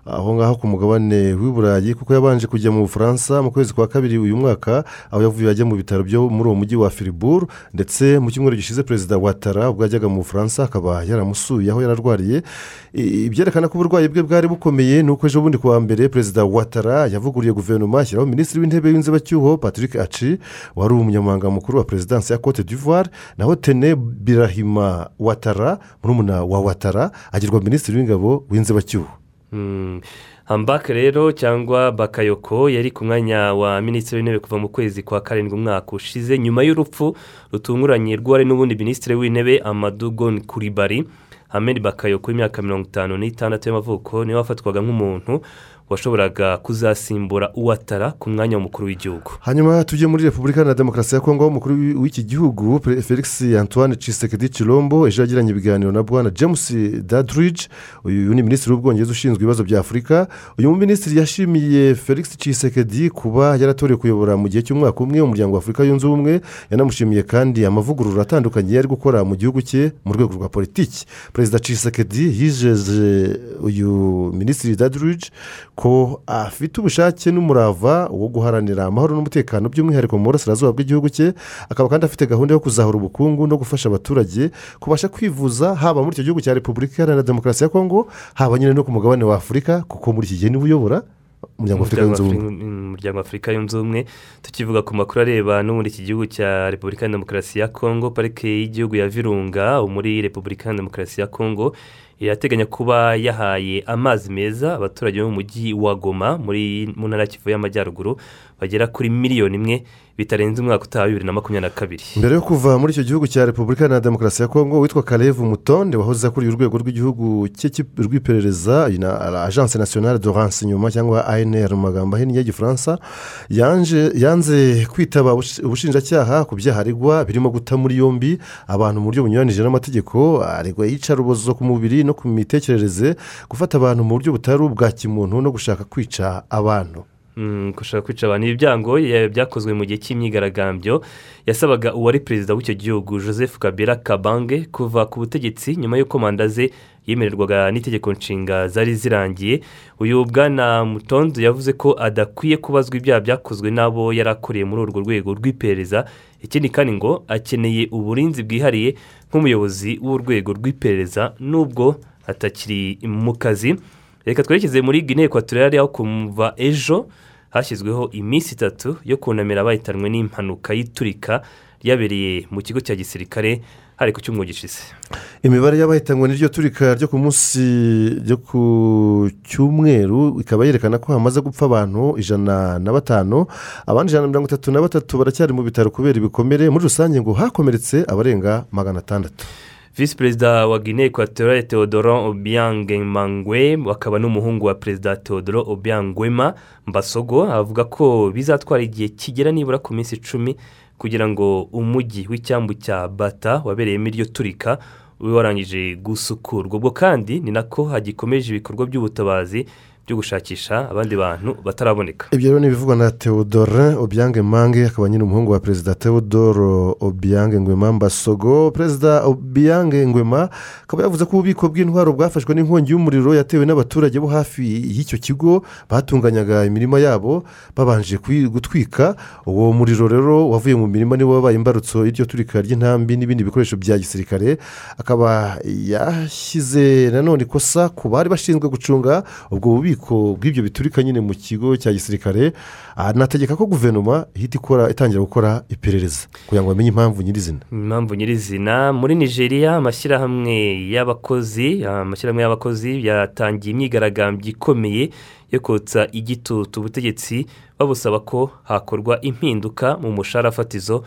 aho ngaho ku mugabane w'i burayi kuko yabanje kujya mu bufaransa mu kwezi kwa kabiri uyu mwaka aho yavuye ajya mu bitaro byo muri uwo mujyi wa firiburu ndetse mu cyumweru gishize perezida watara ubwo yajyaga mu bufaransa akaba yaramusuye aho yararwariye. Byerekana ko uburwayi bwe bwari bukomeye ni uko ejo bundi kuwa mbere perezida watara yavuguriye guverinoma ashyiraho minisitiri w'intebe w'inzibacyuho patrick aci wari umunyamabanga mukuru wa perezidansi ya cote d'ivoire naho tene birahima watara murumuna wa watara agirwa minisitiri w'ingabo w'inzibacyuho. Hambake rero cyangwa bakayoko yari ku mwanya wa minisitiri w'intebe kuva mu kwezi kwa karindwi umwaka ushize nyuma y'urupfu rutunguranye rw'uwari n'ubundi minisitiri w'intebe amadugo kuribari hamedi bakayoko w'imyaka mirongo itanu n'itandatu y'amavuko ni we wafatwaga nk'umuntu washoboraga kuzasimbura uwatara ku mwanya w'umukuru w'igihugu. Hanyuma tujye muri repubulika na demokarasi ya kongo umukuru w'iki gihugu felix antoine cisekedi chilombo ejo yagiranye ibiganiro na bwana james dadridge uyu ni minisitiri w'ubwongereza ushinzwe ibibazo bya afurika uyu minisitiri yashimiye felix cisekedi kuba yaratorewe kuyobora mu gihe cy'umwaka umwe umuryango wa afurika yunze ubumwe. Yanamushimiye kandi amavugurura atandukanye yari gukora mu gihugu cye mu rwego rwa politiki. Perezida cisekedi yijeje uyu minisitiri dadridge ko afite ubushake n'umurava wo guharanira amahoro n'umutekano by'umwihariko mu burasirazuba bw'igihugu cye akaba kandi afite gahunda yo kuzahura ubukungu no gufasha abaturage kubasha kwivuza haba muri icyo gihugu cya repubulika iharanira demokarasi ya kongo haba nyine no ku mugabane wa afurika kuko muri iki gihe ni we uyobora umuryango afurika yunze ubumwe. Tukivuga ku makuru areba n'ubundi iki gihugu cya repubulika ya demokarasi ya kongo parike y'igihugu ya virunga muri repubulika ya demokarasi ya kongo irateganya kuba yahaye amazi meza abaturage bo mu mujyi wa goma muri mu ntara ya kivu y'amajyaruguru bagera kuri miliyoni imwe bitarenze umwaka utaha bibiri na makumyabiri na kabiri. Mbere yo kuva muri icyo gihugu cya repubulika na demokarasi ya kongo witwa karevu mutonde wahoze akuriye urwego rw'igihugu rw'iperereza iyi na agence nationale de renseignement cyangwa anr mu magambo ahinnye y'igifaransa yanze kwitaba ubush- ubushinjacyaha ku byaha aregwa birimo guta muri yombi abantu mu buryo bunyuranije n'amategeko aregwa iyicarubozo ku mubiri no ku mitekerereze gufata abantu mu buryo butari ubwa kimuntu no gushaka kwica abantu. Mm, gushaka kwica abantu. Ibi byango ya- byakozwe mu gihe cy'imyigaragambyo yasabaga uwari perezida w'icyo gihugu joseph kabera kabange kuva ku butegetsi nyuma y'uko manda ze yemererwaga n'itegeko nshinga zari zirangiye. Uyu bwana mutonzo yavuze ko adakwiye kubazwa ibyaha byakozwe n'abo yari akoreye muri urwo rwego rw'iperereza ikindi kandi ngo akeneye uburinzi bwihariye nk'umuyobozi w'urwego rw'iperereza nubwo atakiri mu kazi. Reka twerekeze muri guinea ekwatoriyari aho kumva ejo hashyizweho iminsi itatu yo kunamira abahitanwe n'impanuka y'iturika ryabereye mu kigo cya gisirikare hari ku cyumweru gishize. Imibare y'abahitanwe n'iryo turika ryo ku munsi ryo ku cyumweru ikaba yerekana ko hamaze gupfa abantu ijana na batanu. Abandi ijana na mirongo itatu na batatu baracyari mu bitaro kubera ibikomere. Muri rusange ngo hakomeretse abarenga magana atandatu. Visi perezida wa guinea ekwatoriyari teodoro obiyange mangwe akaba n'umuhungu wa perezida teodoro obiangwema mbasogo avuga ko bizatwara igihe kigera nibura ku minsi icumi kugira ngo umujyi w'icyambu cya bata wabereyemo iryo turika ube warangije gusukurwa. Ubwo kandi ni nako hagikomeje ibikorwa by'ubutabazi byo gushakisha abandi bantu bataraboneka. Ibyo rero ni ibivugwa na teodore obiyange mange akaba nyine umuhungu wa perezida teodoro obiyange ngwema mbasogo. Perezida obiyange ngwema akaba yavuze ko ububiko bw'intwaro bwafashwe n'inkongi y'umuriro yatewe n'abaturage bo hafi y'icyo kigo batunganyaga imirima yabo babanje gutwika. Uwo muriro rero wavuye mu mirima niwo wabaye imbarutso y'iryo turika ry'intambi n'ibindi bikoresho bya gisirikare akaba yashyize nanone ikosa ku bari bashinzwe gucunga ubwo bubiko. Bw'ibyo biturika nyine mu kigo cya gisirikare anategeka ko guverinoma ihita ikora itangira gukora iperereza kugira ngo bamenye impamvu nyirizina. Impamvu nyirizina muri nigeria amashyirahamwe y'abakozi amashyirahamwe y'abakozi yatangiye imyigaragambyo ikomeye yo kotsa igitutu. Ubutegetsi babusaba ko hakorwa impinduka mu mushahara fatizo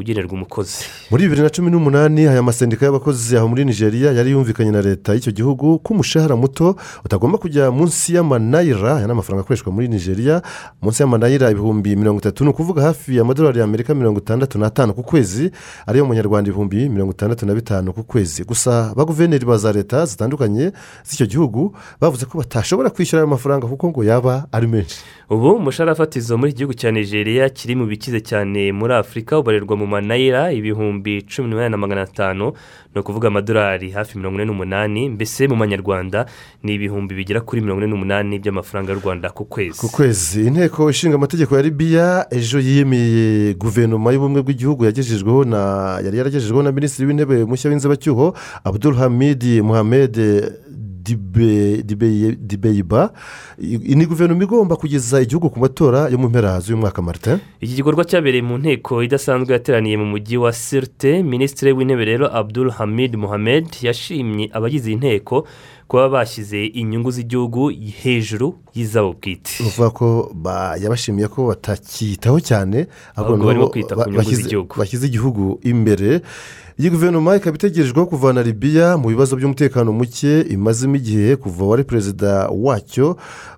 ugenerwa umukozi. Muri bibiri na cumi n'umunani aya masendika y'abakozi aho muri nigeria yari yumvikanye na leta y'icyo gihugu ko umushahara muto utagomba kujya munsi y'amanayira. Aya ni amafaranga akoreshwa muri nigeria. Munsi y'amanayira ibihumbi mirongo itatu ni ukuvuga hafi amadolari y'amerika mirongo itandatu n'atanu ku kwezi ariyo mu nyarwanda ibihumbi mirongo itandatu na bitanu ku kwezi. Gusa ba guverineri ba za leta zitandukanye z'icyo gihugu bavuze ko batashobora kwishyura ayo mafaranga kuko ngo yaba ari menshi. Ubu umushahara fatizo muri iki gihugu cya nigeria kiri mu bikize cyane muri afurika ubarerwa mu manayira ibihumbi cumi n'umunani na magana atanu ni ukuvuga amadolari hafi mirongo ine n'umunani mbese mu manyarwanda ni ibihumbi bigera kuri mirongo ine n'umunani by'amafaranga y'u rwanda ku kwezi. Ku kwezi. Inteko ishinga amategeko ya libiya ejo yiyemeye guverinoma y'ubumwe bw'igihugu yagejejweho na yari yaragejejweho na minisitiri w'intebe mushya w'inzibacyuho abdul Dibe- Dibe- dibeyiba ni guverinoma igomba kugeza igihugu ku matora yo mu mpera z'uyu mwaka marite iki gikorwa cyabereye mu nteko idasanzwe yateraniye mu mujyi wa sirte minisitiri w'intebe rero abdul hamid muhammed yashimye abagize iyi nteko kuba bashyize inyungu z'igihugu hejuru y'izabo bwite uvuga ko ba- yabashimiye ko batacyitaho cyane Ahubwo barimo kwita ku nyungu z'igihugu. bashyize igihugu imbere iyi guverinoma ikaba itegerejweho kuvana libiya mu bibazo by'umutekano muke imazemo igihe kuva wari perezida wacyo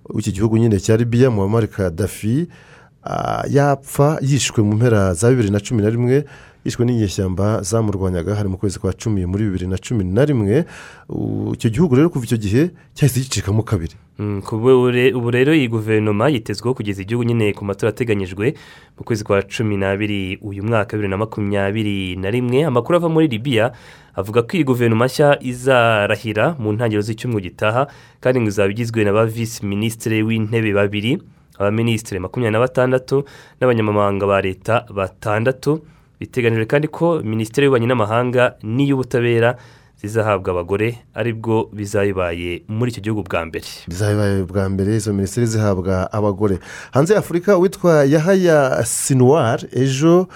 w'iki gihugu nyine cya libiya muhammad kadafi ah, yapfa yishwe mu mpera za bibiri na cumi na rimwe yishwe n'inyeshyamba zamurwanyaga hari mu kwezi kwa cumi muri bibiri na cumi na rimwe icyo gihugu rero kuva icyo gihe cyahise gicikamo kabiri. Mm, ubu rero iyi guverinoma yitezweho kugeza igihugu nyine ku matora ateganyijwe mu kwezi kwa cumi n'abiri uyu mwaka bibiri na makumyabiri na rimwe. Amakuru ava muri libiya avuga ko iyi guverinoma nshya izarahira mu ntangiriro z'icyumweru gitaha kandi ngo izaba igizwe na ba visi minisitiri w'intebe babiri abaminisitiri makumyabiri na batandatu n'abanyamabanga ba leta batandatu. Biteganijwe kandi ko minisiteri y'ububanyi n'amahanga n'iy'ubutabera zizahabwa abagore ari bwo bizayibaye muri icyo gihugu bwa mbere. Bizabaye bwa mbere izo minisiteri zihabwa abagore. Hanze y'afurika witwa yahaya sinuwari ejo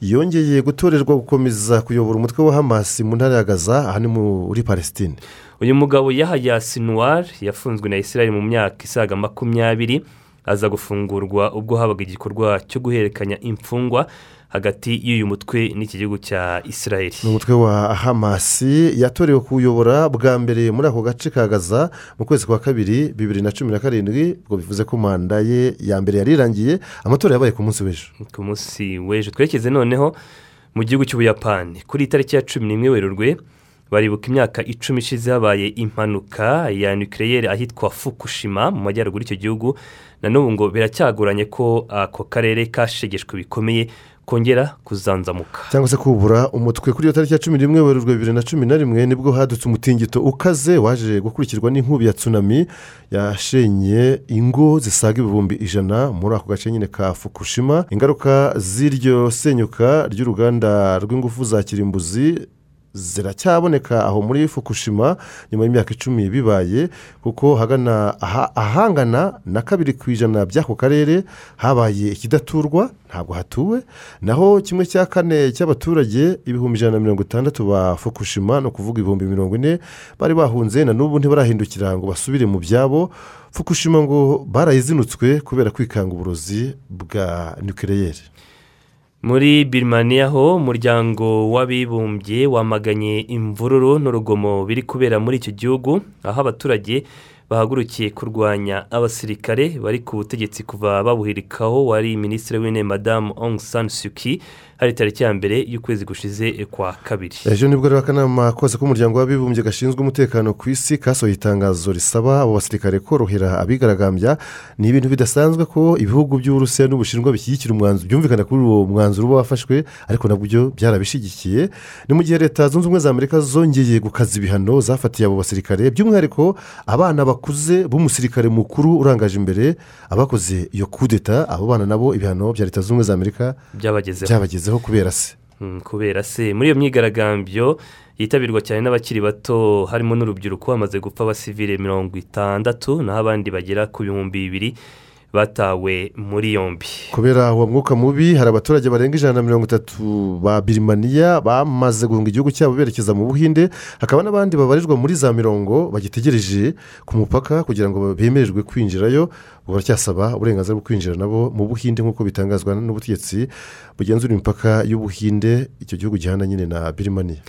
yongeye gutorerwa gukomeza kuyobora umutwe wa hamasi mu ntara ya gaza aha ni muri palestine. Uyu mugabo yahaya sinuwari yafunzwe na israel mu myaka isaga makumyabiri aza gufungurwa ubwo habaga igikorwa cyo guhererekanya imfungwa hagati y'uyu mutwe n'iki gihugu cya israel. Ni umutwe wa hamasi yatorewe kuwuyobora bwa mbere muri ako gace ka gaza mu kwezi kwa kabiri bibiri na cumi na karindwi ubwo bivuze ko manda ye ya mbere yari irangiye. Amatora yabaye ku munsi w'ejo. Ku munsi w'ejo. Twerekeze noneho mu gihugu cy'ubuyapani. Kuri itariki ya cumi n'imwe werurwe baribuka imyaka icumi ishize habaye impanuka ya nukiriyeri ahitwa fukushima mu majyaruguru y'icyo gihugu. Na n'ubu ngo biracyagoranye ko ako karere kashegeshwe bikomeye kongera kuzanzamuka. Cyangwa se kubura umutwe kuri iyo tariki ya cumi n'imwe werurwe bibiri na cumi na rimwe ni bwo hadutse umutingito ukaze waje gukurikirwa n'inkubi ya tsunami yashenye ingo zisaga ibihumbi ijana muri ako gace nyine ka fukushima. Ingaruka z'iryo senyuka ry'uruganda rw'ingufu za kirimbuzi ziracyaboneka aho muri fukushima nyuma y'imyaka icumi bibaye kuko hagana aha- ahangana na kabiri ku ijana by'ako karere habaye ikidaturwa ntabwo hatuwe naho kimwe cya kane cy'abaturage ibihumbi ijana na mirongo itandatu ba fukushima ni ukuvuga ibihumbi mirongo ine bari bahunze na n'ubu ntibarahindukira ngo basubire mu byabo. Fukushima ngo barayizinutswe kubera kwikanga uburozi bwa nukiriyeri muri birimaniya ho umuryango w'abibumbye wamaganye imvururu n'urugomo biri kubera muri icyo gihugu aho abaturage bahagurukiye kurwanya abasirikare bari ku butegetsi kuva babuhirikaho wari minisitiri w'intebe madamu Aung San Suu Kyi hari tariki ya mbere y'ukwezi gushize kwa kabiri. Ejo ni bwo rero akanama kose k'umuryango w'abibumbye gashinzwe umutekano ku isi kasohoye itangazo risaba abo basirikare korohera abigaragambya. Ni ibintu bidasanzwe ko ibihugu by'uburusiya n'ubushinwa bishyigikira umwanzuro byumvikana kuri uwo mwanzuro uba wafashwe ariko na byo byarabishyigikiye ni mu gihe leta zunze ubumwe za amerika zongeye gukaza ibihano zafatiye abo basirikare by'umwihariko abana bakuze b'umusirikare mukuru urangaje imbere abakoze iyo kudeta abo bana nabo ibihano bya leta zunze ubumwe za amerika byabagezeho. Byabagezeho kubera se. Mm, kubera se. Muri iyo myigaragambyo yitabirwa cyane n'abakiri bato harimo n'urubyiruko hamaze gupfa abasivile mirongo itandatu naho abandi bagera ku bihumbi bibiri. Batawe muri yombi. Kubera uwo mwuka mubi hari abaturage barenga ijana na mirongo itatu ba birimaniya bamaze guhunga igihugu cyabo berekeza mu buhinde hakaba n'abandi babarirwa muri za mirongo bagitegereje ku mupaka kugira ngo bemererwe kwinjirayo baracyasaba uburenganzira bwo kwinjira nabo mu buhinde nk'uko bitangazwa n'ubutegetsi bugenzura imipaka y'ubuhinde icyo gihugu gihana nyine na birimaniya.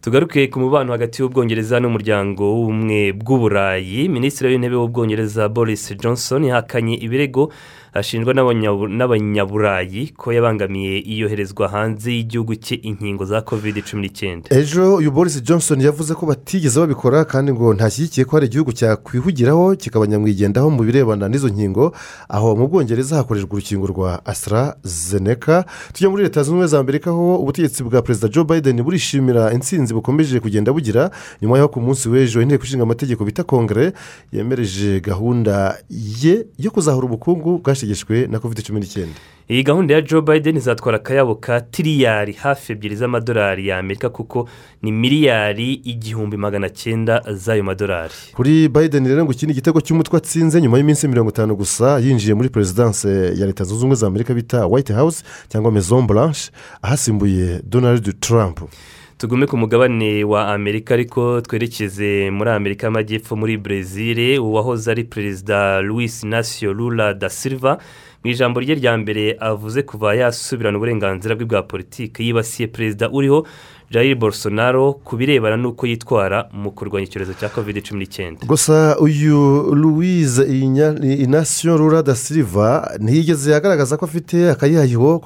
Tugaruke ku mubano hagati y'ubwongereza n'umuryango w'ubumwe bw'uburayi minisitiri w'intebe w'ubwongereza boris johnson yahakanye ibirego ashinjwa n'abanyabu- n'abanyaburayi ko yabangamiye iyoherezwa hanze y'igihugu cye inkingo za covid cumi n'icyenda ejo uyu boris johnson yavuze ko batigeze babikora kandi ngo ntashyigikiye ko hari igihugu cyakwihugiraho kikaba nyamwigendaho mu birebana n'izo nkingo. Aho mu bwongereza hakoreshwa urukingo rwa AstraZeneca. Tujya muri leta zunze ubumwe za amerika aho ubutegetsi bwa perezida joe biden burishimira intsinzi bukomeje kugenda bugira. Nyuma y'aho ku munsi w'ejo inteko ishinga amategeko bita kongere yemereje gahunda ye yo kuzahura ubukungu bwashegeshwe na covid cumi n'icyenda. Iyi gahunda ya joe biden izatwara akayabo ka tiriyari hafi ebyiri z'amadolari y'amerika kuko ni miliyari igihumbi magana cyenda z'ayo madolari. Kuri biden rero ngo iki ni igitego cy'umutwe atsinze nyuma y'iminsi mirongo itanu gusa yinjiye muri perezidanse ya leta zunze ubumwe za amerika bita white house cyangwa maison blanche ahasimbuye donald trump. Tugume ku mugabane wa amerika ariko twerekeze muri amerika y'amajyepfo muri brezil uwahoze ari perezida louis nasio lula da silva mu ijambo rye rya mbere avuze kuva yasubirana uburenganzira bwe bwa politiki yibasiye perezida uriho jair bolsonaro ku birebana n'uko yitwara mu kurwanya icyorezo cya covid cumi n'icyenda. Gusa uyu louise inasiyo rura da silva ntiyigeze agaragaza ko afite akayihayiho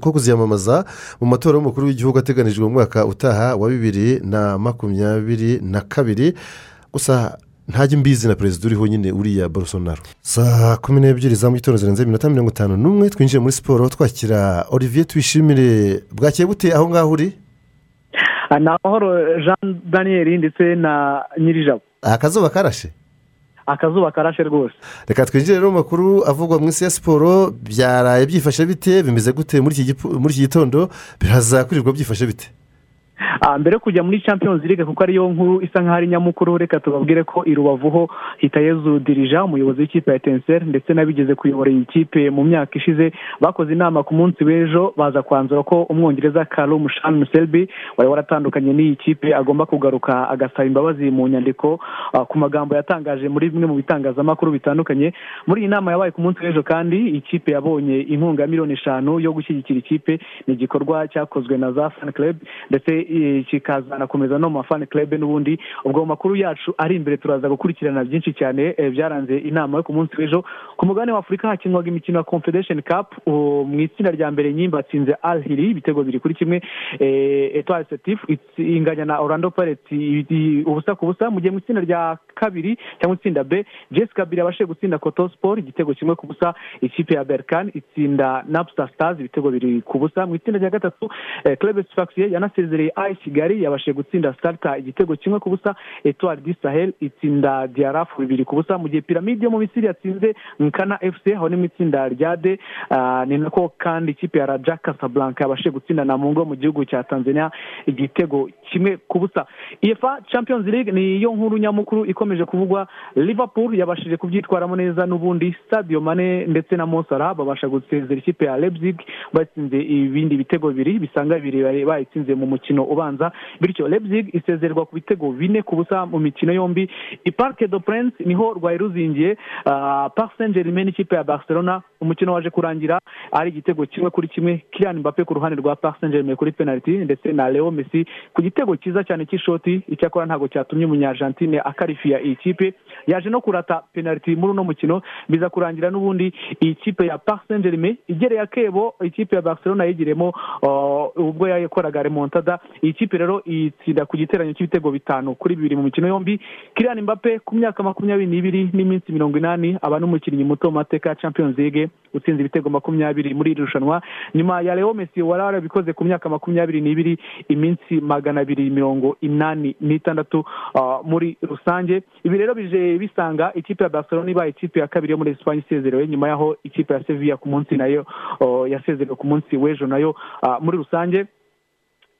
ko kuziyamamaza mu matora y'umukuru w'igihugu ateganijwe mu mwaka utaha wa bibiri na makumyabiri na kabiri. Gusa ntajya imbizi na perezida uriho nyine uriya bolsonaro. Saa kumi n'ebyiri za mu gitondo zirenze iminota mirongo itanu n'umwe twinjiye muri siporo twakira olivier twishimire bwakeye bute aho ngaho uri? Ni amahoro jean daniel ndetse na nyirijabo. Akazuba karashe? Akazuba karashe rwose. Reka twinjire rero mu makuru avugwa mu isi ya siporo byaraye byifashe bite bimeze gute muri iki gitondo? Biraza kwirirwa byifashe bite? Ah, mbere yo kujya muri champions league kuko ariyo nkuru isa nk'aho ari nyamukuru reka tubabwire ko i rubavu ho hitayezu dirija umuyobozi w'ikipe ya etenseri ndetse n'abigeze kuyobora iyi kipe mu myaka ishize bakoze inama ku munsi w'ejo baza kwanzura ko umwongereza karo mushani muselbi wari waratandukanye n'iyi kipe agomba kugaruka agasaba imbabazi mu nyandiko ah, ku magambo yatangaje muri bimwe mu bitangazamakuru bitandukanye. Muri iyi nama yabaye ku munsi w'ejo kandi ikipe yabonye inkunga ya miliyoni eshanu yo gushyigikira ikipe ni igikorwa cyakozwe na za fan club ndetse kikazanakomeza no mu mafani club n'ubundi ubwo mu makuru yacu ari imbere turaza gukurikirana byinshi cyane eh, byaranze inama yo ku munsi w'ejo. Ku mugabane wa afurika hakinwaga imikino ya confederation cup mu itsinda rya mbere nyimba atsinze al hili ibitego biri kuri kimwe eh, etoile setif inganya na orlando pirates i- i- ubusa ku busa mu gihe mu itsinda rya kabiri cyangwa itsinda b jessica biri yabashije gutsinda koto sport igitego kimwe ku busa ikipe ya berkan itsinda napstar stars ibitego biri ku busa. Mu itsinda rya gatatu eh, club safaxiye yanasezereye ai kigali yabashije gutsinda starta igitego kimwe ku busa etoile du sahel itsinda diarafu bibiri ku busa mu gihe piramide yo mu misiri yatsinze nkana fc aho ni mu itsinda rya d. Ah, ni nako kandi ikipe ya raja casablanca yabashije gutsinda namungo mu gihugu cya tanzania igitego kimwe ku busa efa champions league ni yo nkuru nyamukuru ikomeje kuvugwa. Liverpool yabashije kubyitwaramo neza n'ubundi sadio mane ndetse na mosara babasha gusezera ikipe ya leipzig batsinze ibindi bitego bibiri bisanga bibiri bayitsinze mu mukino ubanza bityo leipzig isezererwa ku bitego bine ku busa mu mikino yombi. I parc de prince ni ho rwari ruzingiye ah, Paris saint germain n'ikipe ya barcelona umukino waje kurangira ari igitego kimwe kuri kimwe. Kylian Mbappe ku ruhande rwa Paris saint germain kuri penalty ndetse na leo messi ku gitego cyiza cyane cy'ishoti icyakora ntabwo cyatumye umunyargentine akarifiya iyi kipe. Yaje no kurata penalty muri uno mukino biza kurangira n'ubundi iyi kipe ya Paris saint germain igereye akebo ikipe ya barcelona yigiremo uh, ubwo yakoraga remontada iyi kipe rero itsinda ku giteranyo cy'ibitego bitanu kuri bibiri mu mikino yombi. Kylian Mbappe ku myaka makumyabiri n'ibiri n'iminsi mirongo inani aba n'umukinnyi muto mu mateka ya champions league utsinze ibitego makumyabiri muri iri rushanwa. Nyuma ya leo messi wari warabikoze ku myaka makumyabiri n'ibiri iminsi magana abiri mirongo inani n'itandatu uh, muri rusange. Ibi rero bije bisanga ikipe ya barcelona ibaye ikipe ya kabiri yo muri esipanye isezerewe nyuma y'aho ikipe ya sevilla ku munsi na yo uh, yasezerewe ku munsi w'ejo na yo uh, muri rusange.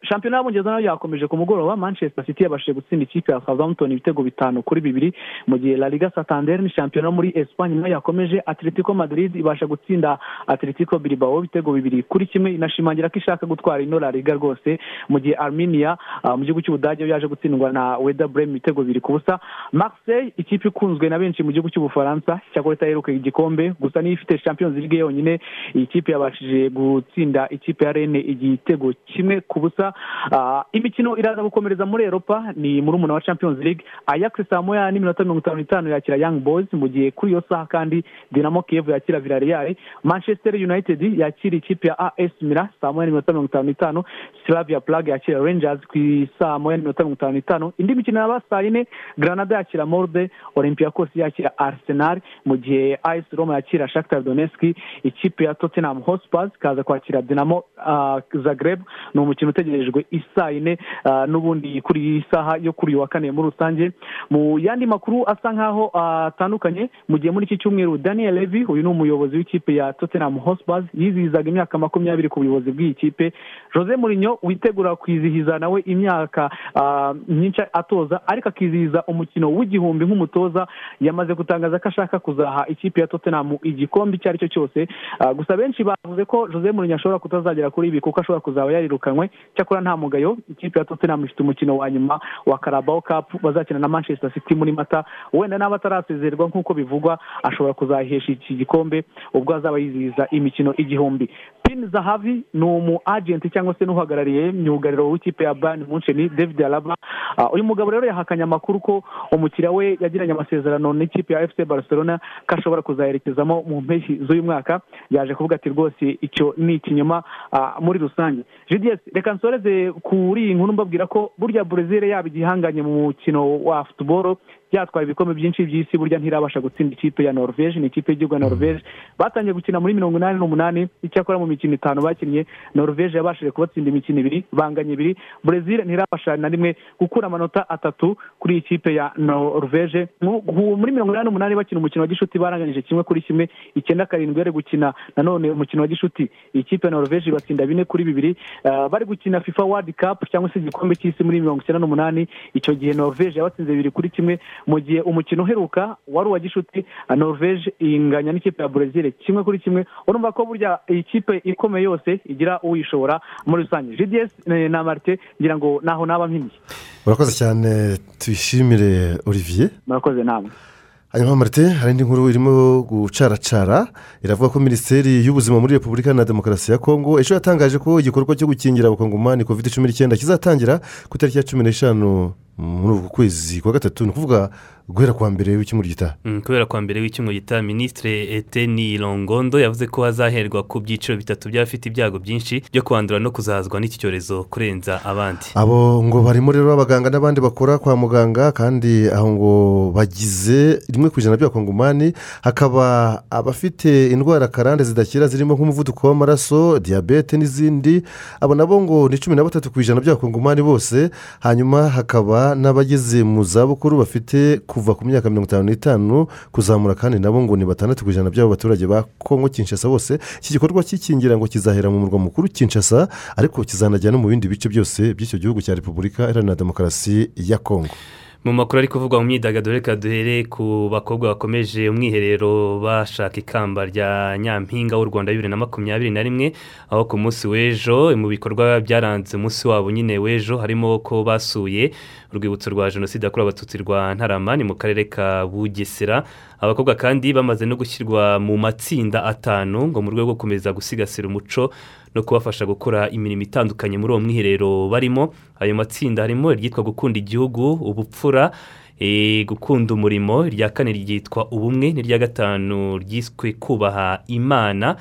Shampiyona y'abongereza na yo yakomeje ku mugoroba manchester city yabashije gutsinda ikipe ya southampton ibitego bitanu kuri bibiri. Mu gihe la liga santander ni shampiyona yo muri esipanye na yo yakomeje. Atletico madrid ibasha gutsinda atletico bilbao ibitego bibiri kuri kimwe. Inashimangira ko ishaka gutwara ino la liga rwose. Mu gihe armenia ah, mu gihugu cy'ubudage yaje gutsindwa na weda brem ibitego bibiri ku busa. Marseille ikipe ikunzwe na benshi mu gihugu cy'ubufaransa. Cyakora itaheruka igikombe. Gusa niyo ifite champions league yonyine iyi kipe yabashije gutsinda ikipe ya rene igitego kimwe ku busa. Ah, imikino iraza gukomereza muri eropa ni muri umuna wa champions league. Ajax saa moya n'iminota mirongo itanu n'itanu yakira young boys mu gihe kuri iyo saha kandi dinamo kiyevu yakira villarreal. Manchester united yakira ikipe ya as mira saa moya n'iminota mirongo itanu n'itanu. Slavia prague yakira rangers ku saa moya n'iminota mirongo itanu n'itanu. Indi mikino yaba saa yine granada yakira morde olympiacos yakira arsenal mu gihe as roma yakira shakhtar donetsk. Ikipe ya tottenham hotspurs ikaza kwakira dinamo ah, zagreb. Ni umukino utegerejwe isaa ah, n'ubundi kuri iyi saha yo kuri uyu wa kane muri rusange. Mu yandi makuru asa nkaho ah, atandukanye mu gihe muri iki cyumweru daniel levy uyu ni umuyobozi w'ikipe ya tottenham hotspurs yizihizaga imyaka makumyabiri ku buyobozi bw'iyi kipe. Jose Mourinho witegura kwizihiza nawe imyaka ah, myinshi atoza ariko akizihiza umukino w'igihumbi nk'umutoza yamaze gutangaza ko ashaka kuzaha ikipe ya tottenham igikombe icyo ari cyo cyose. Gusa benshi bavuze ko jose Mourinho ashobora kutazagera kuri ibi kuko ashobora kuzaba yarirukanywe cyakora icyakora nta mugayo ikipe ya tottenham ifite umukino wa nyuma wa carabao cup bazakina na manchester city muri mata. Wenda n'aba atarasezererwa nk'uko bivugwa ashobora kuzahesha iki gikombe ubwo azaba yizihiza imikino igihumbi. Pin zahavi ni umu agenti cyangwa se n'uhagarariye myugariro w'ikipe ya bayern muncheni david araba Ah, uyu mugabo rero yahakanye amakuru ko umukiriya we yagiranye amasezerano n'ikipe ya fc barcelona ko ashobora kuzayerekezamo mu mpeshyi z'uyu mwaka. Yaje kuvuga ati rwose icyo ni ikinyoma ah, muri rusange. Reka nsoreze kuri iyi nkuru mbabwira ko burya brezil yaba igihanganye mu mukino wa futuboro byatwara ibikombe byinshi by'isi burya ntirabasha gutsinda ikipe ya norvege ni ikipe y'igihugu ya norvege batangiye gukina muri mirongo inani n'umunani icyakora mu mikino itanu bakinnye norvege yabashije kubatsinda imikino ibiri banganya ibiri. Brezil ntirabasha na rimwe gukura amanota atatu kuri iyi kipe ya norvege Mu- mu- muri mirongo inani n'umunani bakina umukino wa gishuti baranganyije kimwe kuri kimwe icyenda karindwi bari gukina. Nanone umukino wa gishuti iyi kipe ya norvege ibatsinda bine kuri bibiri. Ah, bari gukina fifa world cup cyangwa se igikombe cy'isi muri mirongo icyenda n'umunani. Icyo gihe norvege yabatsinze bibiri kuri kimwe mu gihe umukino uheruka wari uwa gishuti norvege inganya n'ikipe ya brezil kimwe kuri kimwe urumva ko burya iyi kipe ikomeye yose igira uyishobora muri rusange. Gds na marite ngira ngo naho naba mpiniye urakoze cyane tuyishimire olivier. Murakoze namwe hanyuma marite hari indi nkuru irimo gucaracara. Iravuga ko minisiteri y'ubuzima muri repubulika na demokarasi ya kongo ejo yatangaje ko igikorwa cyo gukingira abakongomani covid cumi n'icyenda kizatangira ku itariki ya cumi n'eshanu. Muri uku kwezi kwa gatatu ni ukuvuga guhera kwa mbere w'icyumweru gitaha. Mm, kubera kwa mbere w'icyumweru gitaha minisitiri eteni longondo yavuze ko hazaherwa ku byiciro bitatu by'abafite ibyago byinshi byo kwandura no kuzahazwa n'iki cyorezo kurenza abandi. Abo ngo barimo rero abaganga n'abandi bakora kwa muganga kandi aho ngo bagize rimwe ku ijana by'abakongomani hakaba abafite indwara karande zidakira zirimo nk'umuvuduko w'amaraso diyabete n'izindi abo nabo ngo ni cumi na batatu ku ijana by'abakongomani bose hanyuma hakaba n'abageze mu zabukuru bafite kuva ku myaka mirongo itanu n'itanu kuzamura kandi nabo ngo ni batandatu ku ijana by'abo baturage ba kongo kinshasa bose. Iki gikorwa cy'ikingira ngo kizahera mu murwa mukuru kinshasa ariko kizanajya no mu bindi bice byose by'icyo gihugu cya repubulika iharanira demokarasi ya kongo mu makuru ari kuvugwa mu myidagaduro reka duhere ku bakobwa bakomeje umwiherero bashaka ikamba rya nyampinga w'u rwanda bibiri na makumyabiri na rimwe aho ku munsi w'ejo mu bikorwa byaranze umunsi wabo nyine w'ejo harimo ko basuye urwibutso rwa jenoside yakorewe abatutsi rwa ntarama ni mu karere ka bugesera. Abakobwa kandi bamaze no gushyirwa mu matsinda atanu ngo mu rwego rwo gukomeza gusigasira umuco no kubafasha gukora imirimo itandukanye muri uwo mwiherero barimo. Ayo matsinda harimo iryitwa gukunda igihugu ubupfura eh, gukunda umurimo irya kane ryitwa ubumwe n'irya gatanu ryiswe kubaha imana.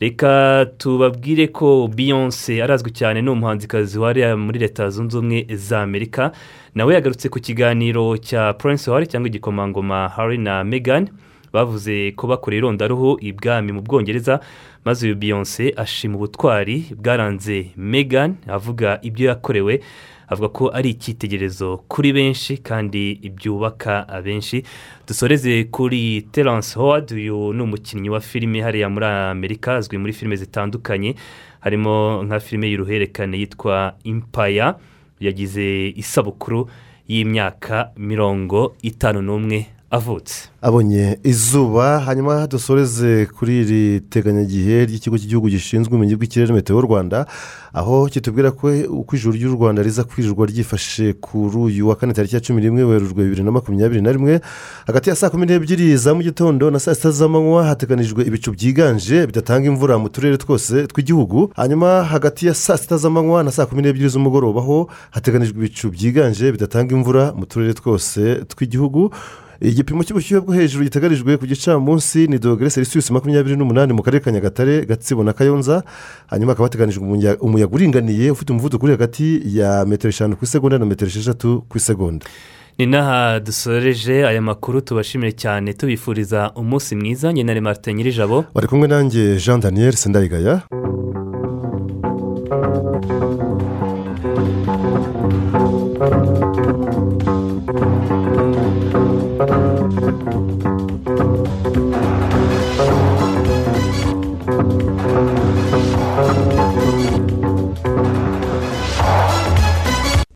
Reka tubabwire ko beyonce arazwi cyane ni umuhanzikazi wari muri leta zunze ubumwe za amerika. Nawe yagarutse ku kiganiro cya prince Harry cyangwa igikomangoma Harry na megan bavuze ko bakora irondaruhu ibwami mu bwongereza maze uyu beyonce ashima ubutwari bwaranze megan avuga ibyo yakorewe avuga ko ari icyitegererezo kuri benshi kandi byubaka abenshi. Dusoreze kuri terence howard uyu ni umukinnyi wa filime hariya muri amerika azwi muri filime zitandukanye harimo nka filime y'uruhererekane yitwa impaya yagize isabukuru y'imyaka mirongo itanu n'umwe. Avutse. Abonye izuba hanyuma dusoreze kuri iri teganyagihe ry'ikigo cy'igihugu gishinzwe ubumenyi bw'ikirere meteo rwanda aho kitubwira ko uko ijuru ry'u rwanda riza kwirirwa ryifashe kuri uyu wa kane tariki ya cumi n'imwe werurwe bibiri na makumyabiri na rimwe hagati ya saa kumi n'ebyiri za mu gitondo na saa sita z'amanywa hateganijwe ibicu byiganje bidatanga imvura mu turere twose tw'igihugu hanyuma hagati ya saa sita z'amanywa na saa kumi n'ebyiri z'umugoroba ho hateganijwe ibicu byiganje bidatanga imvura mu turere twose tw'igihugu. Igipimo cy'ubushyuhe bwo hejuru giteganijwe ku gicamunsi ni dogere selisiyusi makumyabiri n'umunani mu karere ka nyagatare gatsibo na kayonza. Hanyuma hakaba hateganijwe umuya- umuyaga uringaniye ufite umuvuduko uri hagati ya metero eshanu ku isegonda na metero esheshatu ku isegonda. Ni n'aha dusoreje aya makuru tubashimire cyane tubifuriza umunsi mwiza. Ngenere marite nyirijabo. Bari kumwe nanjye jean daniel sendayigaya.